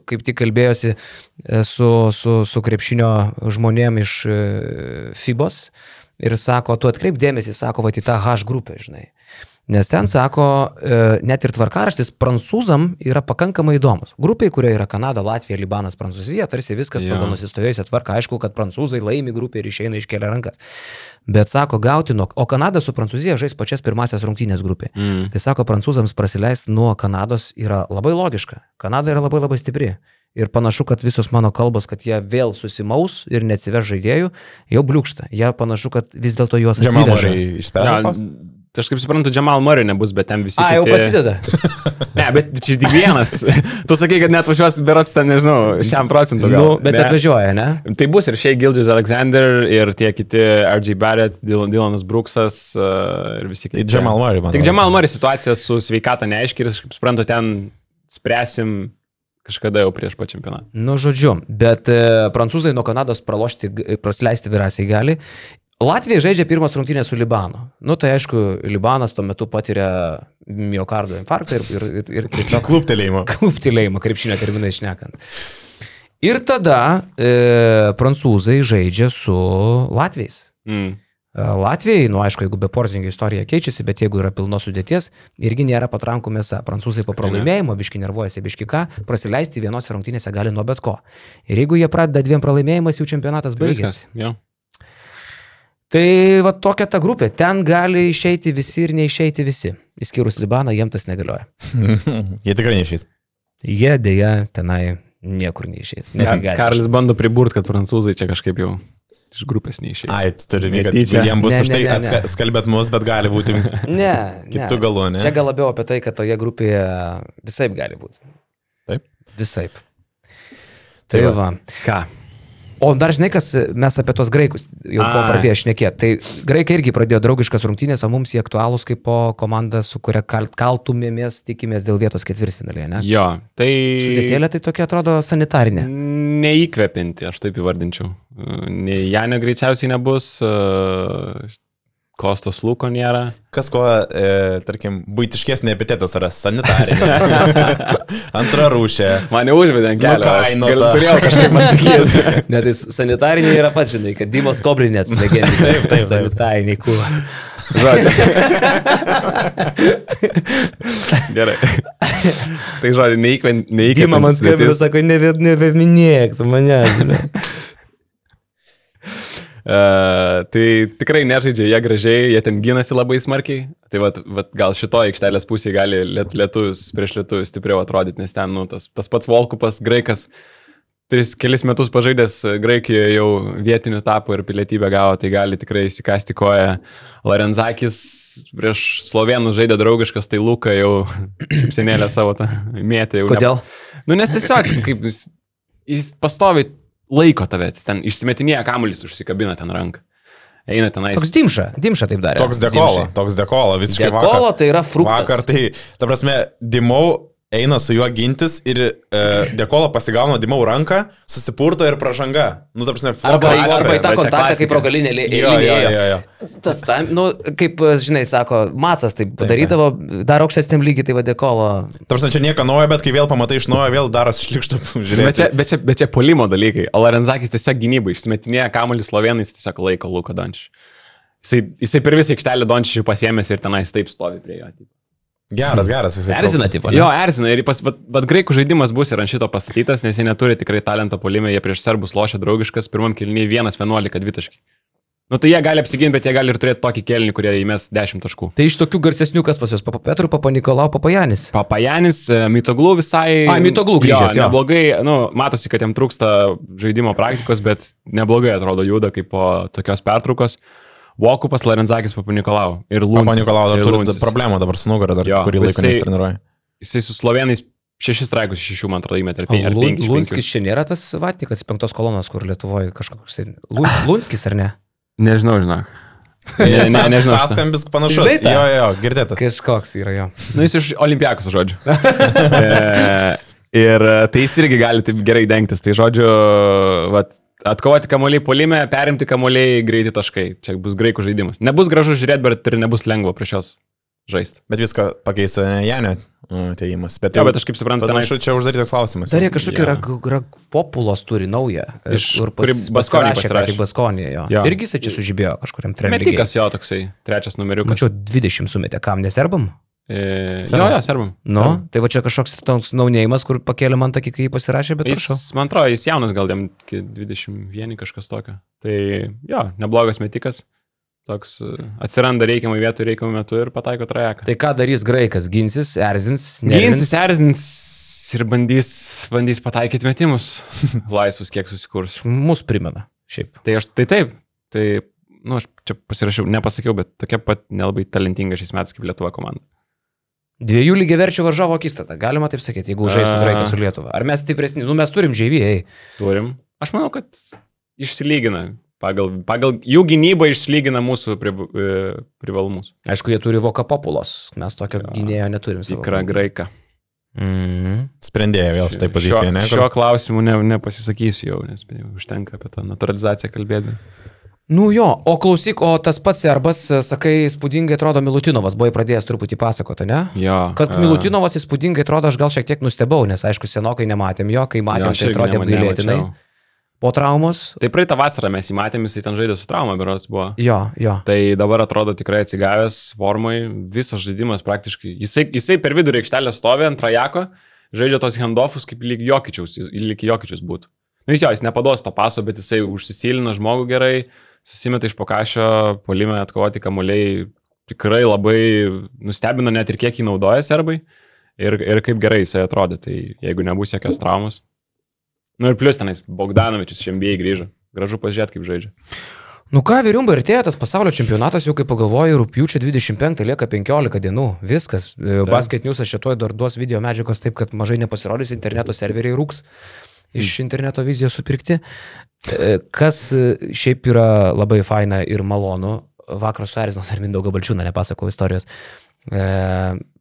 kaip tik kalbėjosi e, su, su, su krepšinio žmonėm iš e, FIBOS ir sako, tu atkreip dėmesį, sako, va į tą H grupę, žinai. Nes ten sako, e, net ir tvarkaraštis prancūzam yra pakankamai įdomus. Grupiai, kurioje yra Kanada, Latvija, Libanas, Prancūzija, tarsi viskas Jo. pagal nusistovėjusią tvarką. Aišku, kad prancūzai laimi grupę ir išeina iškelia rankas. Bet sako, gauti nuo... O Kanada su Prancūzija žais pačias pirmasias rungtynės grupė. Mm. Tai sako, prancūzams prasileisti nuo Kanados yra labai logiška. Kanada yra labai labai stipri. Ir panašu, kad visos mano kalbos, kad jie vėl susimaus ir neatsiveš žaidėjų, jau bliūkšta. Jie panašu, kad vis dėlto juos atsiveža. Ja, išspręs. Tai aš kaip suprantu, Jamal Murray nebus, bet ten visi. A, jau kiti... prasideda. <laughs> Ne, bet čia tik vienas. tu sakai, kad net važiuos berots ten, nežinau, šiam procentu. gal. Nu, bet Ne. atvažiuoja, ne? Tai bus ir Shea Gildžis Alexander, ir tie kiti RJ Barrett, Dylan- Dylanas Brooksas uh, ir visi Tai kiti. Jamal Murray, man. Tik. Jamal Murray situacija su sveikata neaiški ir, aš kaip suprantu, ten spręsim kažkada jau prieš pat čempionatą. Nu, žodžiu, bet e, prancūzai nuo Kanados pralošti, prasileisti drąsiai gali. Latvija žaidžia pirmas rungtynės su Libanu. Nu, tai aišku, Libanas tuo metu patiria miocardo infarktą ir, ir, ir, ir tiesiog <laughs> Kluptelėjimo. kluptilėjimą, krepšinio terminai išnekant. Ir tada e, prancūzai žaidžia su Latvijais. Mm. E, Latvijai, nu aišku, jeigu be porzingio istorija keičiasi, bet jeigu yra pilnos sudėties, irgi nėra patrankų mėsa. Prancūzai po pralaimėjimo, biški nervuojasi, biški ką, prasileisti vienose rungtynėse gali nuo bet ko. Ir jeigu jie pradeda dviem pralaimėjimais, jų čempionatas Tai baigėsi. viskas. Jo. Tai va tokia ta grupė, ten gali išeiti visi ir neišeiti visi. Išskyrus Libaną, jiems tas negalioja. <laughs> Jie tikrai neišės. Jie dėja tenai niekur neišeis. Gatvę. Karlis bando priburt, kad prancūzai čia kažkaip jau iš grupės neišėjo. Ai, turi minėti, kad jiems bus Ne, už ne, tai ne, ne. atska- skalbėt mus, bet gali būti <laughs> <laughs> Ne, kitų ne. galų, ne? Čia gal labiau apie tai, kad toje grupėje visai gali būti. Taip. Visai. Tai Tai va. va. Ką? O dar žinai, kas mes apie tos graikus jau buvo pradėję šnekėti. Tai graikai irgi pradėjo draugiškas rungtynės, o mums jie aktualūs kaip po komanda, su kuria kal kaltumėmės, tikimės dėl vietos ketvirtfinalėje. Ne? Jo, tai... Sudėtėlė tai tokia atrodo sanitarinė. Neįkvepinti, aš taip įvardinčiau. Nei Janio greičiausiai nebus, e, Kostos Luko nėra. Kas ko, e, tarkim, būtiškesnė epitetas yra sanitarinė. <laughs> Antra rūšė. Mane užvedė ant kelio. aš Nukainota. gal- Turėjau kažkaip pasakyti. <laughs> Net jis sanitarinė yra pats, žinai, kad Dimos Kobrinėts legendinis. Taip, taip. Sanitariniai kūva. <laughs> Gerai. tai žodžiu, neįkvepinti. Dima man skambina, sako, nebeminėk tu mane. žinai. Uh, tai tikrai nežaidžia jie gražiai, jie ten gynasi labai smarkiai. Tai vat, vat, gal šito aikštelės pusėje gali liet, lietus prieš lietus stipriau atrodyti, nes ten nu, tas, tas pats Volkupas, graikas, tris, kelis metus pažaidęs Graikijoje jau vietinių tapo ir pilietybę gavo, tai gali tikrai įsikasti koją. Larenzakis prieš Slovenų žaidė draugiškas, tai Luka jau <coughs> šipsenėlę savo tą. Jau Kodėl? Nu, nes tiesiog, kaip jis, jis pastovi laiko tave, ten išsimetinėja kamuolys, užsikabina ten ranką. Eina tenais. Toks Dimša, Dimša taip darė. Toks dekolo, toks dekolo, visiškai Dekolo vakar. tai yra fruktas. Vakar tai, ta prasme, dimau eina su juo gintis ir e, Dekola pasigauna Dimau ranką, susipurto ir pražanga. Nu, ta prasme, Arba, flopai, arba į tą kontaktą, kaip pro galinę lė- Jo, jo, liniją. jo, jo. Tas tam, nu, kaip, žinai, sako, Macas taip darydavo, dar aukštesniam lygiai, tai vadekolo. Tarsi čia nieko naujo, bet kai vėl pamatai iš naujo, vėl daras šlikštų, <laughs> Bet čia, bet, čia, bet čia polimo dalykai. O Larenzakis tiesiog gynybai išsimetinėja kamuolį slovenais, tiesiog laiko Luko Dončių. Jisai, jisai per visą aikštelę Dončių pasiemęs ir tenais taip stovi prie jo. tipo. Geras, geras. Erzina, tipo. Jo, erzina ir pas, bet, bet graikų žaidimas bus ir ant šito pastatytas, nes jie neturi tikrai talento polime, jie prieš serbus lošia draugiškas, pirmam kilniui 1-11 dvitaškai. Nu tai jie gali apsiginti, bet jie gali ir turėti tokį kelnį, kurie įmes 10 taškų. Tai iš tokių garsesnių, kas pas jūs, Papa Petrų, Papa Nikolau, Papa Janis. Papajanis, e, Mitoglu visai. Ai, Mitoglou grįžęs, jo. Neblogai, nu, matosi, kad jam trūksta žaidimo praktikos, bet neblogai atrodo juda kaip po tokios pertraukos. Vokupas, Larenzakis, Papa Nikolau ir Lūnas. Papa Nikolau dar turi problemą dabar su nugarą, dar Jo, kurį laiką jisai- nesitreniruoja. Jisai su slovenais šešis straikus iš šešių, man atrodo, įmetė. Ar penki- ar Lu- penki iš penkių. Lunskis čia nėra tas Vatikas penktos kolonos, kur Lietuvoje kažkoks. Tai... Lun- <laughs> Lunskis ar ne? Nežinau, žinok. Ne, Ne, ne, nežinau. Sąskambis panašus. Jo, jo, jo, girdėtas. Kažkoks yra jo. Nu, jis iš olimpiakos, žodžiu. <laughs> E, ir e, tai jis irgi gali taip gerai dengtis. Tai žodžiu, vat, atkovoti kamuoliai polime, perimti kamuoliai greiti taškai. Čia bus graikų žaidimas. Nebus gražu žiūrėti, bet ir nebus lengva prieš juos žaisti. Bet viską pakeisų ne Janio ateimas. Bet, Jo, bet aš kaip suprantu, Panašu, tenais- čia uždarytas klausimas. Dar jie kažkokie Jo. yra, yra populos turi naują. Iš- kur Baskonijoj pasirašė. Tik Baskonėje jo. Jo. Irgi jisai čia sužibėjo kažkuriam treneriui. Metikas jo toksai, trečias numeriukas. Mačiau, 20 sumetė, kam neserbam? E, jo, Serbam. jo, serbam. Nu, tai va čia kažkoks toks naunėjimas, kur pakėlė man tokį, kai jį pasirašė, bet prašau. Jis, man atrodo, jis jaunas, gal jam iki 21 kažkas tokio. Tai jo, neblogas metikas. Toks e, atsiranda reikiamai vietoj, reikiamai metu ir pataiko trajeką. Tai ką darys graikas? Ginsis, erzins, Ginsis, erzins ir bandys, bandys pataikyti metimus. <laughs> Laisvus kiek susikurs. Mūsų primena. Šiaip. Tai aš tai taip. Tai, nu, aš čia pasirašiau, nepasakiau, bet tokia pat nelabai talentinga šiais metais kaip Lietuva komanda. Dviejų lygiai verčių varžovo akistata, galima taip sakyti, jeigu žaistų A. graikas su Lietuva. Ar mes stipresni? Nu, mes turim žaidėjai. Turim. Aš manau, kad išsilygina. Pagal, pagal jų gynybą išsilygina mūsų pri, e, privalumus. Aišku, jie turi voka populos, mes tokio Jo. gynėjo neturim. komandai. graiką. Mhm. Sprendėjo vėl štai Šiuo, pozicijoje, ne? šiuo klausimu ne, nepasisakysiu jau, nes jau užtenka apie tą naturalizaciją kalbėti. Nu jo, o klausyk, o tas pats serbas, sakai, spūdingai atrodo Milutinovas, buvai pradėjęs truputį pasakoti, ne? Jo. Kad e, Milutinovas įspūdingai atrodo, aš gal šiek tiek nustebau, nes aišku, senokai nematėm jo, kai jo, matėm, aš tai atrodė apgailėtinai. Po traumos. Tai praeitą vasarą mes jį matėm, jisai ten žaidė su trauma, berots buvo. Jo, jo. Tai dabar atrodo tikrai atsigavęs formai, visas žaidimas praktiškai. Jisai, jisai per vidurį aikštelę stovi ant trajako, žaidžia tos handoffus kaip lyg jokičiaus, lyg jokičius būtų. Nu jis jo, jis nepados to paso, bet jisai užsisylina žmogų gerai, susimeta iš pokašio, polime atkovoti kamuoliai, tikrai labai nustebino net ir kiek jį naudoja serbai ir, ir kaip gerai jisai atrodė, tai jeigu nebus jokios traumos. Nu ir plus tenais, Bogdanovičius šiandien grįžo, gražu pažiūrėti, kaip žaidžia. Nu ką, vyriumba, artėja tas pasaulio čempionatas, jau kaip pagalvoju, rūpiučio 25 lieka 15 dienų. Viskas. Taip. Basket News aš šitoj dar duos video medžiagos taip, kad mažai nepasirodys, interneto serveriai rūks iš interneto vizijos supirkti. E, Kas e, šiaip yra labai faina ir malonu, vakar suerzino dar Mindaugo Balčiūną, nepasakau istorijos. E,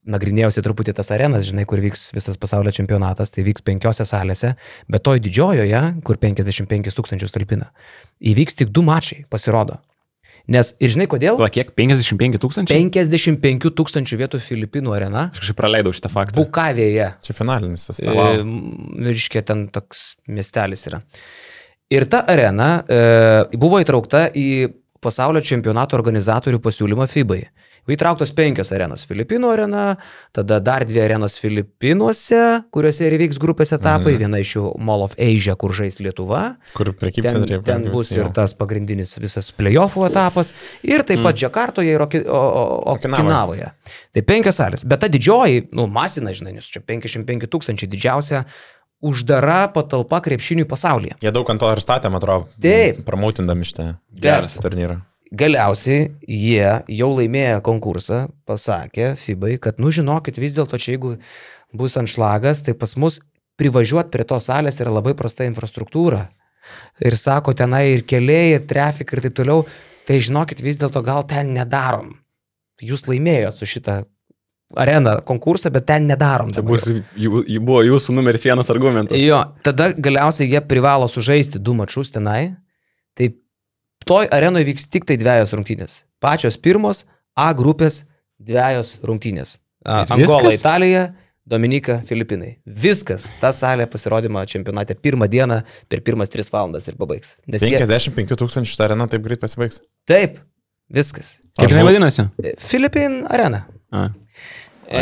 nagrinėjausi truputį tas arenas, žinai, kur vyks visas pasaulio čempionatas, tai vyks penkiose salėse, bet toj didžiojoje, kur 55 tūkstančius talpina, įvyks tik du mačai, pasirodo. Nes ir žinai kodėl? Tuo kiek? 55 tūkstančiai? 55 tūkstančių vietų Filipinų arena Aš kažkaip praleidau šitą faktą. Bukavėje. Čia finalinis tas. E, Wow. Reiškia, ten toks miestelis yra. Ir ta arena e, buvo įtraukta į pasaulio čempionato organizatorių pasiūlymą FIBAI. Įtrauktos penkios arenos. Filipinų arena, tada dar dvi arenos Filipinuose, kuriuose ir vyks grupės etapai. Mhm. Viena iš jų Mall of Asia, kur žais Lietuva. Kur prekybos Ten, ten bus ir tas pagrindinis visas playoffų etapas. Ir taip pat Džakartoje ir Oki- o- o- Okinavoje. Tai penkios salės. Bet ta didžioji, nu, masina, žinai, nes čia 55 tūkstančiai didžiausia uždara patalpa krepšiniui pasaulyje. Jie daug ant to ir statė, man atrodo. Taip. Promoutindami šitą Geras. turnyrą. Galiausiai jie jau laimėję konkursą, pasakė FIBai, kad, nu žinokit, vis dėlto čia jeigu bus ant šlagas, tai pas mus privažiuoti prie tos salės yra labai prasta infrastruktūra. Ir sako, tenai ir keliai, ir trafik ir taip toliau. Tai žinokit, vis dėlto gal ten nedarom. Jūs laimėjot su šitą areną konkursą, bet ten nedarom. Tai bus, jų, jų buvo jūsų numeris vienas argumentas. Jo, tada galiausiai jie privalo sužaisti du mačius tenai. Tai toj arenoje vyks tik tai dviejos rungtynės. Pačios pirmos A grupės dviejos rungtynės. Angola? Italija, Dominika, Filipinai. Viskas. Ta salė pasirodymą čempionate pirmą dieną per pirmas tris valandas ir pabaigs. Nes jie... 55 tūkstančių šitą areną taip greit pasibaigs. Taip, viskas. Kaip jinai vadinasi? Filipin arena. A. E,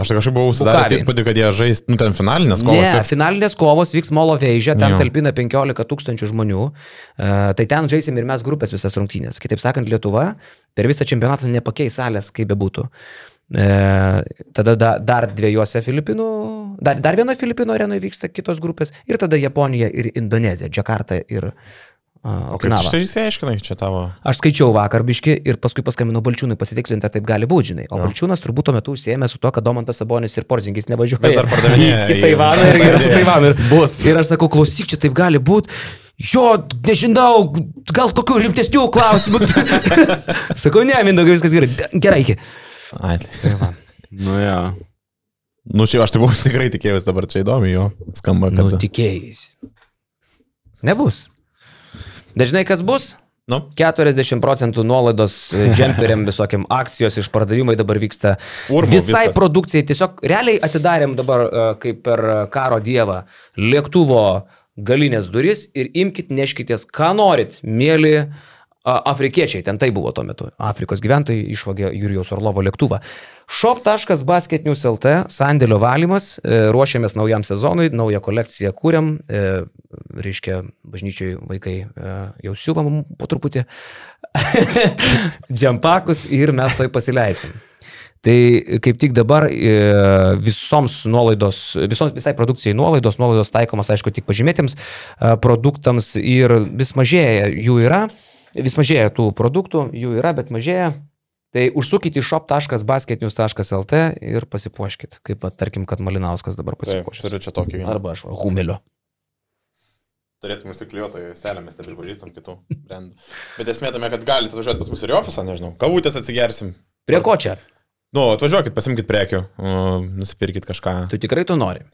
Aš tai kažkaip buvau Bukarį. įspūdį, kad jie žais, nu ten finalinės kovos. Ne, vyks. finalinės kovos vyks Molo Veižė, ten Jo. talpina 15 tūkstančių žmonių. Uh, tai ten žaisim ir mes grupės visas rungtynės. Kitaip sakant, Lietuva per visą čempionatą nepakeis salės, kaip bebūtų. Uh, tada da, dar dviejose Filipinų, dar, dar vienoje Filipinų arenoje vyksta kitos grupės ir tada Japonija ir Indonezija, Džakarta ir O kaip Okinava. štai išsiaiškinai, čia tavo. Aš skaičiau vakar biški ir paskui paskambinau Balčiūnui pasitikslinti, ar taip gali būti, žinai. O Jo. Balčiūnas turbūt tuo metu užsiemė su to, kad Domantas Sabonis ir Porzingis nevažiuoja. Vis dar pardavinėja <laughs> į Taivaną ir yra su Taivanu. Ir <laughs> bus. Ir aš sakau, klausyk, čia taip gali būti. Jo, nežinau, gal kokių rimtesnių klausimų. <laughs> sakau, ne, Mindaugai, viskas gerai. Gerai, iki. Ai, tai. Nu jo. Nu, šiaip aš tai buvau tikrai tikėjęs dabar čia įdomi, jo. Skamba, kad. Nu, tikėjais. Nebus. Dažnai kas bus? Nu, 40 procentų nuolaidos e, džemperiam <laughs> visokiam akcijos išpardavimai dabar vyksta. Urmu Visai viskas. produkcijai tiesiog realiai atidarėm dabar e, kaip per karo dievą lėktuvo galinės duris ir imkite, neškitės, ką norit, mėly a, afrikiečiai, ten tai buvo tuo metu. Afrikos gyventojai išvagė Jurijos Orlovo lėktuvą. Shop.basketnews.lt, sandėlio valymas, e, ruošiamės naujam sezonui, naują kolekciją kūriam, e, reiškia, bažnyčiai vaikai e, jau siūvam po truputį <laughs> džempakus ir mes toj pasileisim. Tai kaip tik dabar visoms nuolaidos, visoms visai produkcijai nuolaidos, nuolaidos taikomas, aišku, tik pažymėtiems produktams ir vis mažėja jų yra, vis mažėja tų produktų, jų yra, bet mažėja. Tai užsukite į shop.basketnews.lt ir pasipuoškit, kaip, va, tarkim, kad Malinauskas dabar pasipuošė. turiu čia tokį vieną. Arba aš, va, Humelio. Turėtume įsiklijuotojų selę, mes nepripažįstam kitų brandų. Bet esmė tame, kad galite atvažiuoti pas mus ir į ofisą, nežinau. Kavutės atsigersim. Prie ko čia? Nu, atvažiuokit, pasimkit prekių, nusipirkit kažką. Tu tikrai to nori.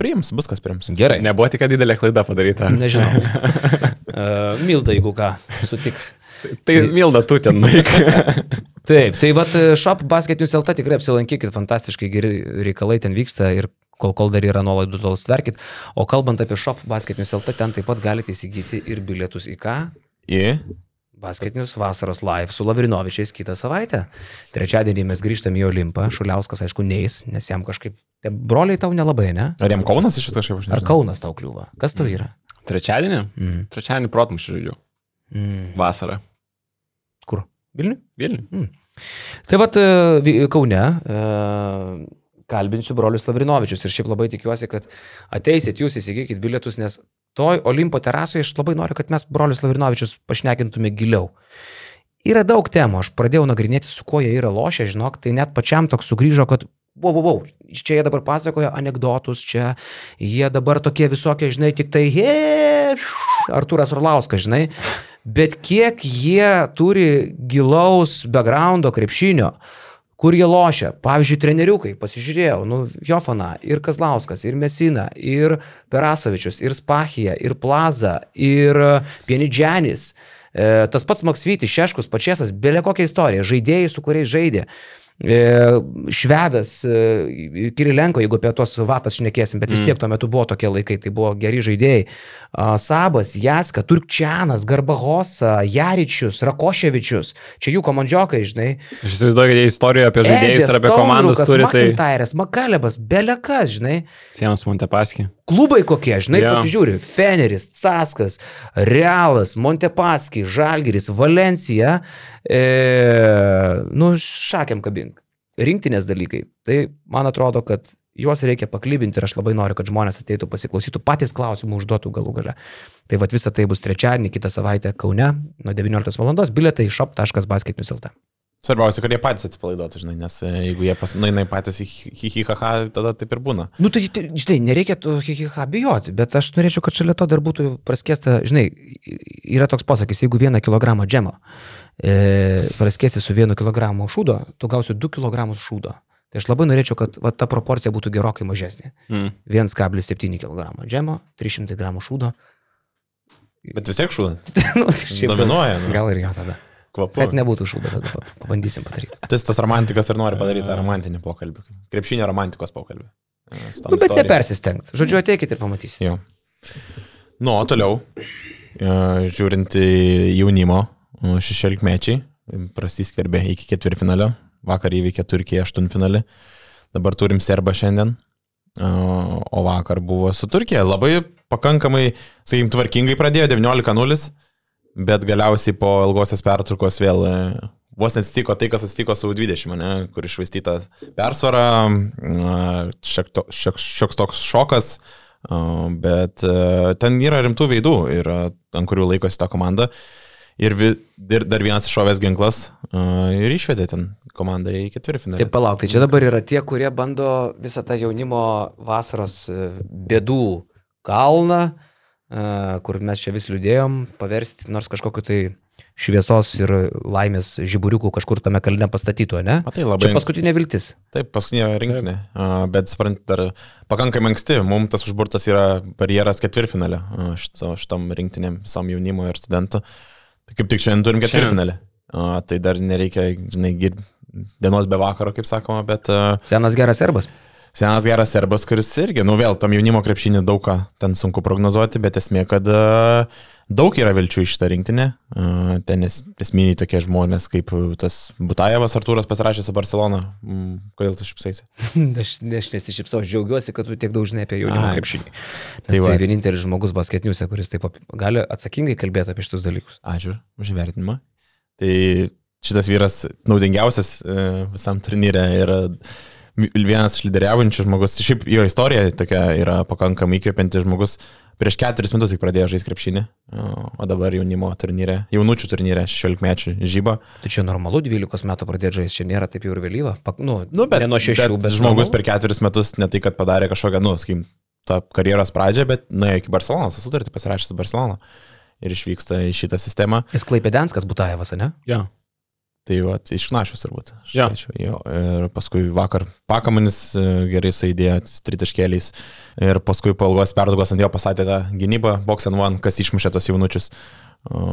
Priims, bus kas priims. Gerai. Nebuvo tik didelė klaida padaryta. Nežinau. uh, <laughs> Milda, jeigu ką, sutiks. Tai Milda, tu ten nueik. <laughs> Taip, tai vad Shop Basket News LT tikrai apsilankykit, fantastiškai geri reikalai ten vyksta ir kol, kol dar yra nuolaidų, tol stverkit. O kalbant apie Shop Basket News LT, ten taip pat galite įsigyti ir bilietus į ką? Į. Basket News vasaros live su Lavrinovičiais kitą savaitę. Trečiadienį mes grįžtame į Olimpą, Šuliauskas aišku neis, nes jam kažkaip, tie broliai tau nelabai, ne? Ar jam Kaunas iš vis kažkaip aš Ar. Kaunas tau kliūva? Kas tau yra? Trečiadienį? Mm. Trečiadienį protmušį žaidžiu. Mm. Vasarą. Kur? Vilniui? Vilnių. Tai vad Kaune e, kalbinsiu brolius Lavrinovičius ir šiaip labai tikiuosi, kad ateisit jūs įsigykit bilietus, nes toj Olimpo terasoje aš labai noriu, kad mes brolius Lavrinovičius pašnekintume giliau. Yra daug temų, aš pradėjau nagrinėti, su kuo jie yra lošę, žinok, tai net pačiam toks sugrįžo, kad Wow, wow, wow. Čia jie dabar pasakoja anegdotus, čia jie dabar tokie visokie, žinai, tik tai, he, Artūras Orlauskas, žinai, bet kiek jie turi gilaus backgroundo krepšinio, kur jie lošia. Pavyzdžiui, treneriukai, pasižiūrėjau, nu, Jofana, ir Kazlauskas, ir Mesina, ir Perasovičius, ir Spachija, ir Plaza, ir e, Pienidžianis. E, tas pats Maksvytis, Šeškus, Pačiasas, belė kokia istorija, žaidėjai, su kuriais žaidė. E, Švedas, e, Kirilenko, jeigu apie tuos vatas šnekėsim, bet vis tiek tuo metu buvo tokie laikai, tai buvo geri žaidėjai. Sabas, Jaska, Turkčianas, Garbahosa, Jaričius, Rakoševičius, čia jų komandžiokai, žinai. Aš įsivaizduoju, kad jie istoriją apie žaidėjus ir apie komandas turi, tai Tairas, Makalebas, Belekas, žinai. Sienas Montepaski. Klubai kokie, žinai, yeah. pasižiūri. Feneris, Caskas, Realas, Montepaski, Žalgiris, Valencija. E, nu, šakiam kabink. Rinktinės dalykai. Tai man atrodo, kad juos reikia paklybinti ir aš labai noriu, kad žmonės ateitų pasiklausytų, patys klausimų užduotų galų gale. Tai vad visa tai bus trečiadienį, kitą savaitę Kaune nuo 19 val. Biletai shop.basketnews.lt. Svarbiausia, kad jie patys atsipalaiduotų, žinai, nes e, jeigu jie pas, nueina patys į hihihaha, tada taip ir būna. Nu, tai, tai, žinai, nereikia to hihiha bijoti, bet aš norėčiau, kad šalia to dar būtų praskėsta, žinai, yra toks posakis, jeigu vieną kilogramą džemo e, praskėsi su vienu kilogramu šūdo, tu gausi 2 kg šūdo. Tai aš labai norėčiau, kad va, ta proporcija būtų gerokai mažesnė. Mm. 1,7 kg džemo, 300 g šūdo. Bet vis tiek šūdas. <laughs> nu, gal- Dominuoja. Nu. Gal ir jo tada. Kvapu. Kad nebūtų šūdo, tada pa- pabandysim padaryti. <laughs> Tas tas romantikas ir nori padaryti tą romantinį pokalbį. Krepšinio romantikos pokalbį. E, Nu, bet nepersistengt. Žodžiu, ateikit ir pamatysite. Jo. Nu, o toliau, e, žiūrint į jaunimo, šešiolikmečiai prasiskverbė iki ketvirtfinalio, vakar įveikė Turkiją aštuntfinalį, dabar turim Serbą šiandien, e, o vakar buvo su Turkija. Labai pakankamai, sakykim, tvarkingai pradėjo 19-0, bet galiausiai po ilgosios pertraukos vėl e, vos neatsitiko tai, kas atsitiko su U20, ne, kur išvaistyta persvara, e, šiek- šioks toks šokas, Bet e, ten yra rimtų veidų, ir, e, ant kurių laikosi ta komanda. Ir, vi, ir dar vienas iššovęs ginklas a, ir išvedė ten komandą į ketvirtfinalį. Tai palauk, tai čia dabar yra tie, kurie bando visą tą jaunimo vasaros e, bėdų kalną, e, kur mes čia vis liūdėjom, paversti nors kažkokiu tai šviesos ir laimės žiburiukų kažkur tame kalne pastatytų, ne? O tai labai Čia paskutinė viltis. Taip, paskutinė rinkinė. Bet suprant, dar pakankamai anksti, mums tas užburtas yra barjeras ketvirtfinalio a, šito, šitom rinktinėm, visam jaunimo ir studentų. Tai kaip tik šiandien turim ketvirtfinalį. A, Tai dar nereikia, žinai, dienos be vakaro, kaip sakoma, bet a, Senas geras serbas. Senas geras serbas, kuris irgi, nu vėl, tam jaunimo krepšinį daug ką ten sunku prognozuoti, bet esmė, kad a, daug yra vilčių iš šitą rinktinę. A, Ten es- esminiai tokie žmonės, kaip tas Butajevas Artūras pasirašė su Barcelona. Mm, Kodėl tu šipsaisi? <laughs> Aš, aš nesišypsau, aš džiaugiuosi, kad tu tiek daug žinai apie jaunimo Ai. krepšinį. Tai Tai, va. tai vienintelis žmogus basketiniuose, kuris taip gali atsakingai kalbėti apie šitus dalykus. Ačiū už įvertinimą. Tai šitas vyras naudingiausias e, visam turnyre yra vienas iš lyderiaujančių žmogus. Šiaip jo istorija tokia yra pakankamai įkvepianti žmogus. Prieš keturis metus tik pradėjo žaisti krepšinį, o dabar jaunimo turnyre, jaunučių turnyre, 16 mečių žyba. Tai čia normalu 12 metų pradėti žaisti, čia nėra taip jau ir vėlyva. Pak, nu, Nu, bet, nuo 6, bet, bet žmogus per keturis metus ne tai, kad padarė kažkokią, nu, sakykim, tą karjeros pradžią, bet nuėjo iki Barcelonos, sutartį pasirašė su Barcelona ir išvyksta į šitą sistemą. Jis Klaipėdenskas Butajevas, ne? Jo. Tai va, iš Knašius turbūt. Aš Jo. Ir paskui vakar Pakamanis e, gerai suėdėjo tritaškeliais. Ir paskui po ilgos perdaugos ant jo pasatė tą gynybą, box and one, kas išmušė tos jaunučius.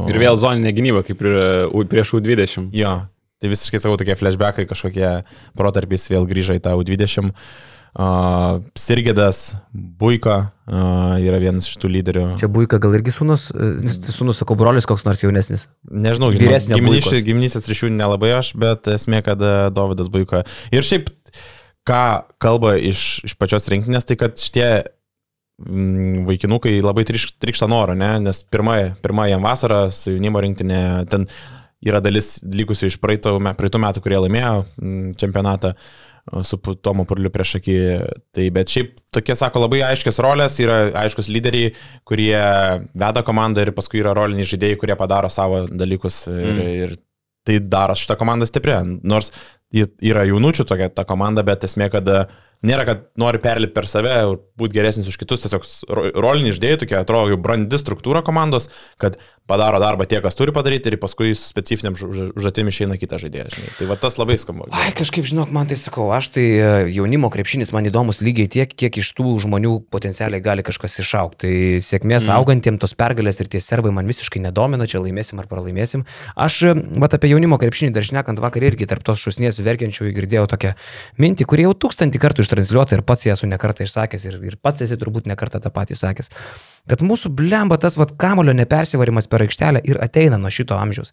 Ir vėl zoninė gynyba, kaip ir U- prieš U20. Jo. Tai visiškai savo tokie flashbackai, kažkokie protarpiais vėl grįžo į tą U20. Uh, Sirgėdas, Buika uh, yra vienas iš tų lyderių. Čia Buika gal irgi sunus, sunus, sakau, brolis koks nors jaunesnis. Nežinau, gimnysės ryšių nelabai aš, bet esmė, kad e, Dovydas Buiko. Ir šiaip, ką kalba iš, iš pačios rinkinės, tai kad šitie mm, vaikinukai labai trikšta noro, ne? nes pirmąją pirma jam vasarą su jaunimo rinktinė ten yra dalis likusių iš praeito, me- praeitų metų, kurie laimėjo mm, čempionatą o, su Tomu Purliu prieš akį. Tai bet šiaip tokie, sako, labai aiškios rolės, yra aiškus lyderiai, kurie veda komandą ir paskui yra roliniai žaidėjai, kurie padaro savo dalykus ir, Mm. ir tai daro šitą komandą stiprią. Nors yra jaunučių tokia ta komanda, bet esmė, kad e, nėra, kad nori perlipti per save ir būti geresnis už kitus, tiesiog roliniai žaidėjai, tokia atrodo jau brandi struktūra komandos, kad padaro darbą tie, kas turi padaryti ir paskui su specifiniam užduotim išeina kitas žaidėjas. žinai. Tai va tas labai skamba. Ai, kažkaip, žinok, man tai sakau, aš tai e, jaunimo krepšinis man įdomus lygiai tiek, kiek iš tų žmonių potencialiai gali kažkas išaukti. Tai sėkmės mm. augantiem tos pergalės ir tie serbai man visiškai nedomina, čia laimėsim ar pralaimėsim. Aš, e, vat apie jaunimo krepšinį dar šnekant vakar irgi tarp tos šusnės verkiančių girdėjau tokią mintį, kurie jau tūkstantį kartų ištranšiuota ir pats ją esu nekartą išsakęs ir, ir pats esi turbūt nekartą tą patį sakęs. Kad mūsų blemba tas vat kamulio nepersivarimas per aikštelę ir ateina nuo šito amžiaus.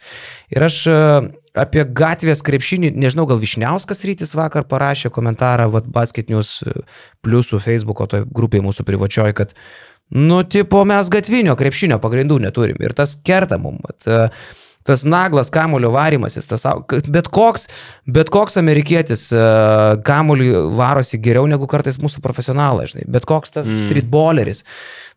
Ir aš e, apie gatvės krepšinį, nežinau, gal Višniauskas rytis vakar parašė komentarą, vad Basket News e, pliusų Facebook'o toj grupiai mūsų privačioj, kad, nu, tipo, mes gatvinio krepšinio pagrindų neturim ir tas kerta mum. Vat, e, Tas naglas kamulio varimasis, tas, bet koks, bet koks amerikietis e, kamulį varosi geriau negu kartais mūsų profesionalai, žinai, bet koks tas mm. streetballeris.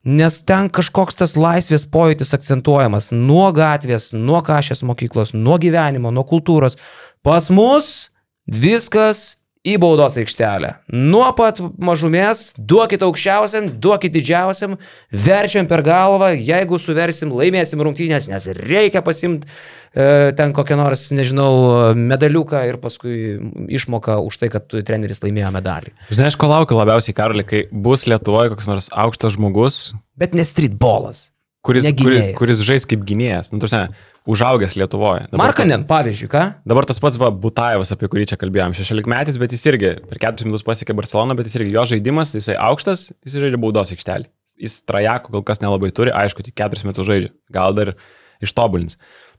Nes ten kažkoks tas laisvės pojūtis akcentuojamas nuo gatvės, nuo kažės mokyklos, nuo gyvenimo, nuo kultūros. Pas mus viskas į baudos aikštelę. Nuo pat mažumės, duokit aukščiausiam, duokit didžiausiam, verčiam per galvą, jeigu suversim, laimėsim rungtynės, nes reikia pasimti e, ten kokią nors, nežinau, medaliuką ir paskui išmoką už tai, kad treneris laimėjo medalį. Žinai, aš ko laukiu labiausiai, Karoli, kai bus Lietuvoje koks nors aukštas žmogus, Bet ne streetballas. Kuris, kuris, kuris žais kaip gynėjas. Nu, tarsi, užaugęs Lietuvoje. Dabar- Markanen, pavyzdžiui, ką? Dabar tas pats va, Butaevas, apie kurį čia kalbėjom, 16 metais, bet jis irgi per 4 metus pasiekė Barceloną, bet jis irgi jo žaidimas, jisai aukštas, jis žaidžia baudos aikštelį. Jis trajako kol kas nelabai turi, aišku, tik 4 metus žaidžia, gal dar ištobulins.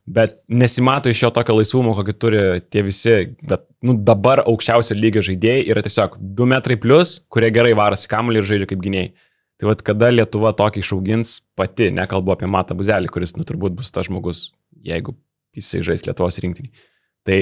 Bet nesimato iš jo tokio laisvumo, kokį turi tie visi, bet nu, dabar aukščiausio lygio žaidėjai yra tiesiog 2 metrai plus, kurie gerai varosi kamuolį ir žaidžia kaip gynėjai. Tai vad, kada Lietuva tokį išaugins pati, nekalbu apie Matą Buzelį, kuris nu, turbūt bus tas žmogus, jeigu jisai žais Lietuvos rinktinį. Tai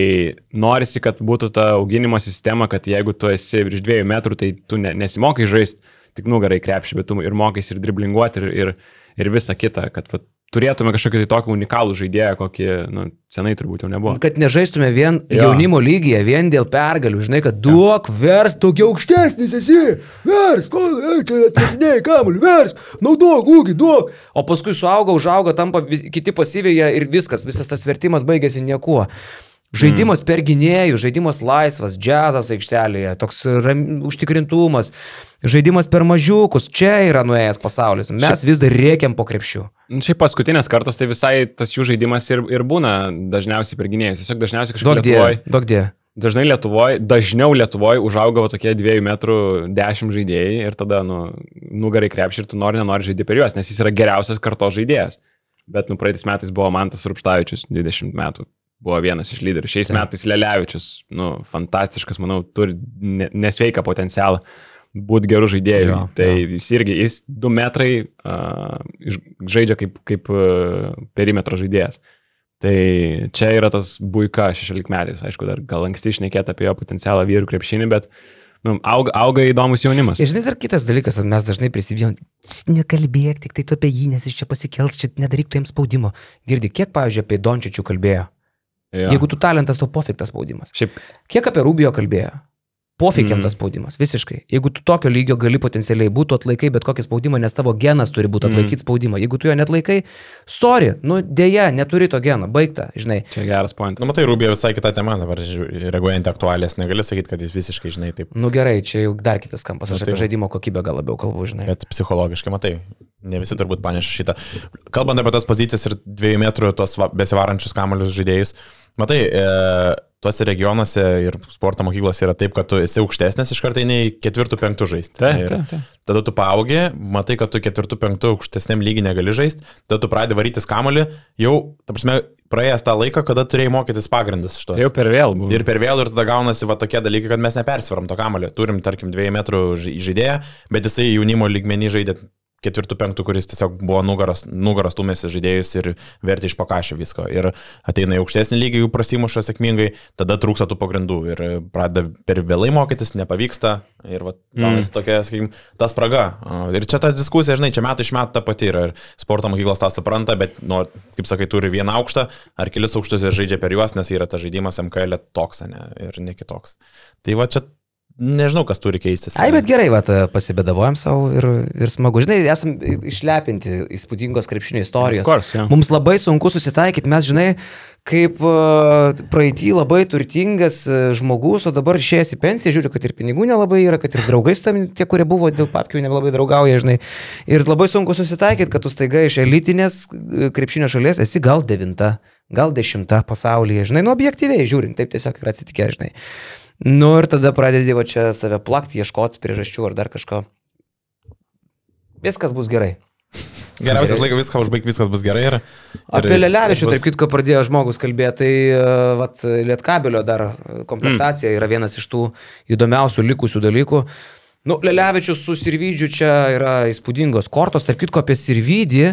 norisi, kad būtų ta auginimo sistema, kad jeigu tu esi virš dviejų metrų, tai tu ne, nesimokai žaisti tik nugarai krepšį, bet tu ir mokais ir driblinguoti ir, ir, ir visa kita, kad va, turėtume kažkokį tai tokį unikalų žaidėją, kokį nu, senai turbūt jau nebuvo. Kad nežaistume vien Jo. jaunimo lygyje, vien dėl pergalių, žinai, kad duok, vers, tokia aukštesnis esi, vers, ko, ei, čia atlikinėjai kamuolį, vers, naudok, ūgį, duok. O paskui suauga, užauga, tampa vis, kiti pasyvėje ir viskas, visas tas vertimas baigėsi niekuo. Žaidimas per gynėjų, žaidimas laisvas, džiazas aikštelėje, toks ram, užtikrintumas, žaidimas per mažiukus, čia yra nuėjęs pasaulis. Mes vis dar rėkiam po krepšių. Nu, Šiaip paskutinės kartos tai visai tas jų žaidimas ir, ir būna dažniausiai per gynėjus. Tiesiog dažniausiai kažkaip Daug Lietuvoje, daug dievų. dažnai Lietuvoje, dažniau Lietuvoje užauga va tokie 2 metrų 10 žaidėjai ir tada, nu, nugarai krepšį ir tu nori, nenori žaisti per juos, nes jis yra geriausias karto žaidėjas. Bet, nu, praeitais metais buvo Mantas Rupštavičius, 20 metų. Buvo vienas iš lyderių. Šiais metais Lelevičius, nu, fantastiškas, manau, turi ne, nesveiką potencialą būti gerų žaidėjų. Jo, tai jis irgi, jis 2 metrai uh, žaidžia kaip, kaip uh, perimetro žaidėjas. Tai čia yra tas buika 16 metais, aišku, dar gal anksti išnekėti apie jo potencialą vyrų krepšinį, bet nu, auga, auga įdomus jaunimas. Ir žinai, dar kitas dalykas, mes dažnai prisibijom, nekalbėk tik tai tu apie jį, nes jis čia pasikels, čia nedaryk tu jiems spaudimo. Girdi, kiek, pavyzdžiui, apie Dončičių kalbėjo. Jo. Jeigu tu talentas, to pofik tas spaudimas. Šiaip, Kiek apie Rubio kalbėjo? Pofikiam Mhm. tas spaudimas, visiškai. Jeigu tu tokio lygio gali potencialiai būti, atlaikai bet kokį spaudimą, nes tavo genas turi būti Mhm. atlaikyti spaudimą. Jeigu tu jo net laikai, sorry, nu dėja, neturi to geno, baigta, žinai. čia geras pointas. Nu, matai, Rubija visai kita tema, dabar reaguojant aktualės, negali sakyti, kad jis visiškai, žinai, taip, Nu gerai, čia jau dar kitas kampas, aš Nu, tai apie va. žaidimo kokybę gal labiau kalbu, žinai. bet psichologiškai, matai, ne visi turbūt paneša šitą. Kalbant apie tas pozicijas ir dviejų metrų tos va- besivarančius kamolius žaidėjus, matai, e, tuose regionuose ir sporto mokyklose yra taip, kad tu esi aukštesnis iš karto nei ketvirtų, penktų žaisti. Ir taip, taip. Tada tu paaugi, matai, kad tu ketvirtų, penktų aukštesniam lygiai negali žaisti, tada tu pradedi varytis kamolį, jau, ta prasme, praėjęs tą laiką, kada turėjai mokytis pagrindus šitos. Tai jau per vėl buvo. Ir per vėlų ir tada gaunasi va tokie dalykai, kad mes nepersvaram to kamulio. Turim, tarkim, dviejų metrų žai- žaidėją, bet jisai jaunimo lygmenį žaidė ketvirtų, penktų, kuris tiesiog buvo nugaros, nugaros tumėsi žaidėjus ir vertė iš pakašio visko. Ir ateina į aukštesnį lygį, jų prasimuša sėkmingai, tada trūksta tų pagrindų ir pradeda per vėlai mokytis, nepavyksta. Ir va, gaunasi tokia, sakykime, ta spraga. Ir čia ta diskusija, žinai, čia metai iš metų ta pati yra. Ir sporto mokyklos tą supranta, bet, nu, kaip sakai, turi vieną aukštą ar kelis aukštus ir žaidžia per juos, nes yra tas žaidimas MKL toks, ne, ir ne kitoks. Tai va čia nežinau, kas turi keistis. Ai, bet gerai, vat, pasibėdavojam savo ir, ir smagu. Žinai, esam išlepinti įspūdingos krepšinio istorijos. Course, jo. Mums labai sunku susitaikyti, mes, žinai, kaip uh, praeitį labai turtingas uh, žmogus, o dabar išėjęs į pensiją, žiūriu, kad ir pinigų nelabai yra, kad ir draugai su tam, tie, kurie buvo dėl papkių, nelabai draugauja, žinai. Ir labai sunku susitaikyti, kad tu staiga iš elitinės uh, krepšinio šalies esi gal devinta, gal dešimta pasaulyje, žinai, nu objektyviai žiūrint, taip tiesiog yra atsitikę, žinai. Nu ir tada pradedi va čia save plakti, ieškoti priežasčių ar dar kažko. Viskas bus gerai. Geriausias laikas viską užbaigti, viskas bus gerai. Ir, Apie ir- Lelevičių, bus- tarp kitko, pradėjo žmogus kalbėti, tai e, vat, Lietkabelio dar e, komplektacija yra vienas iš tų įdomiausių likusių dalykų. Nu, Lelevičius su Sirvydžiu čia yra įspūdingos kortos, tarp kitko apie Sirvydį.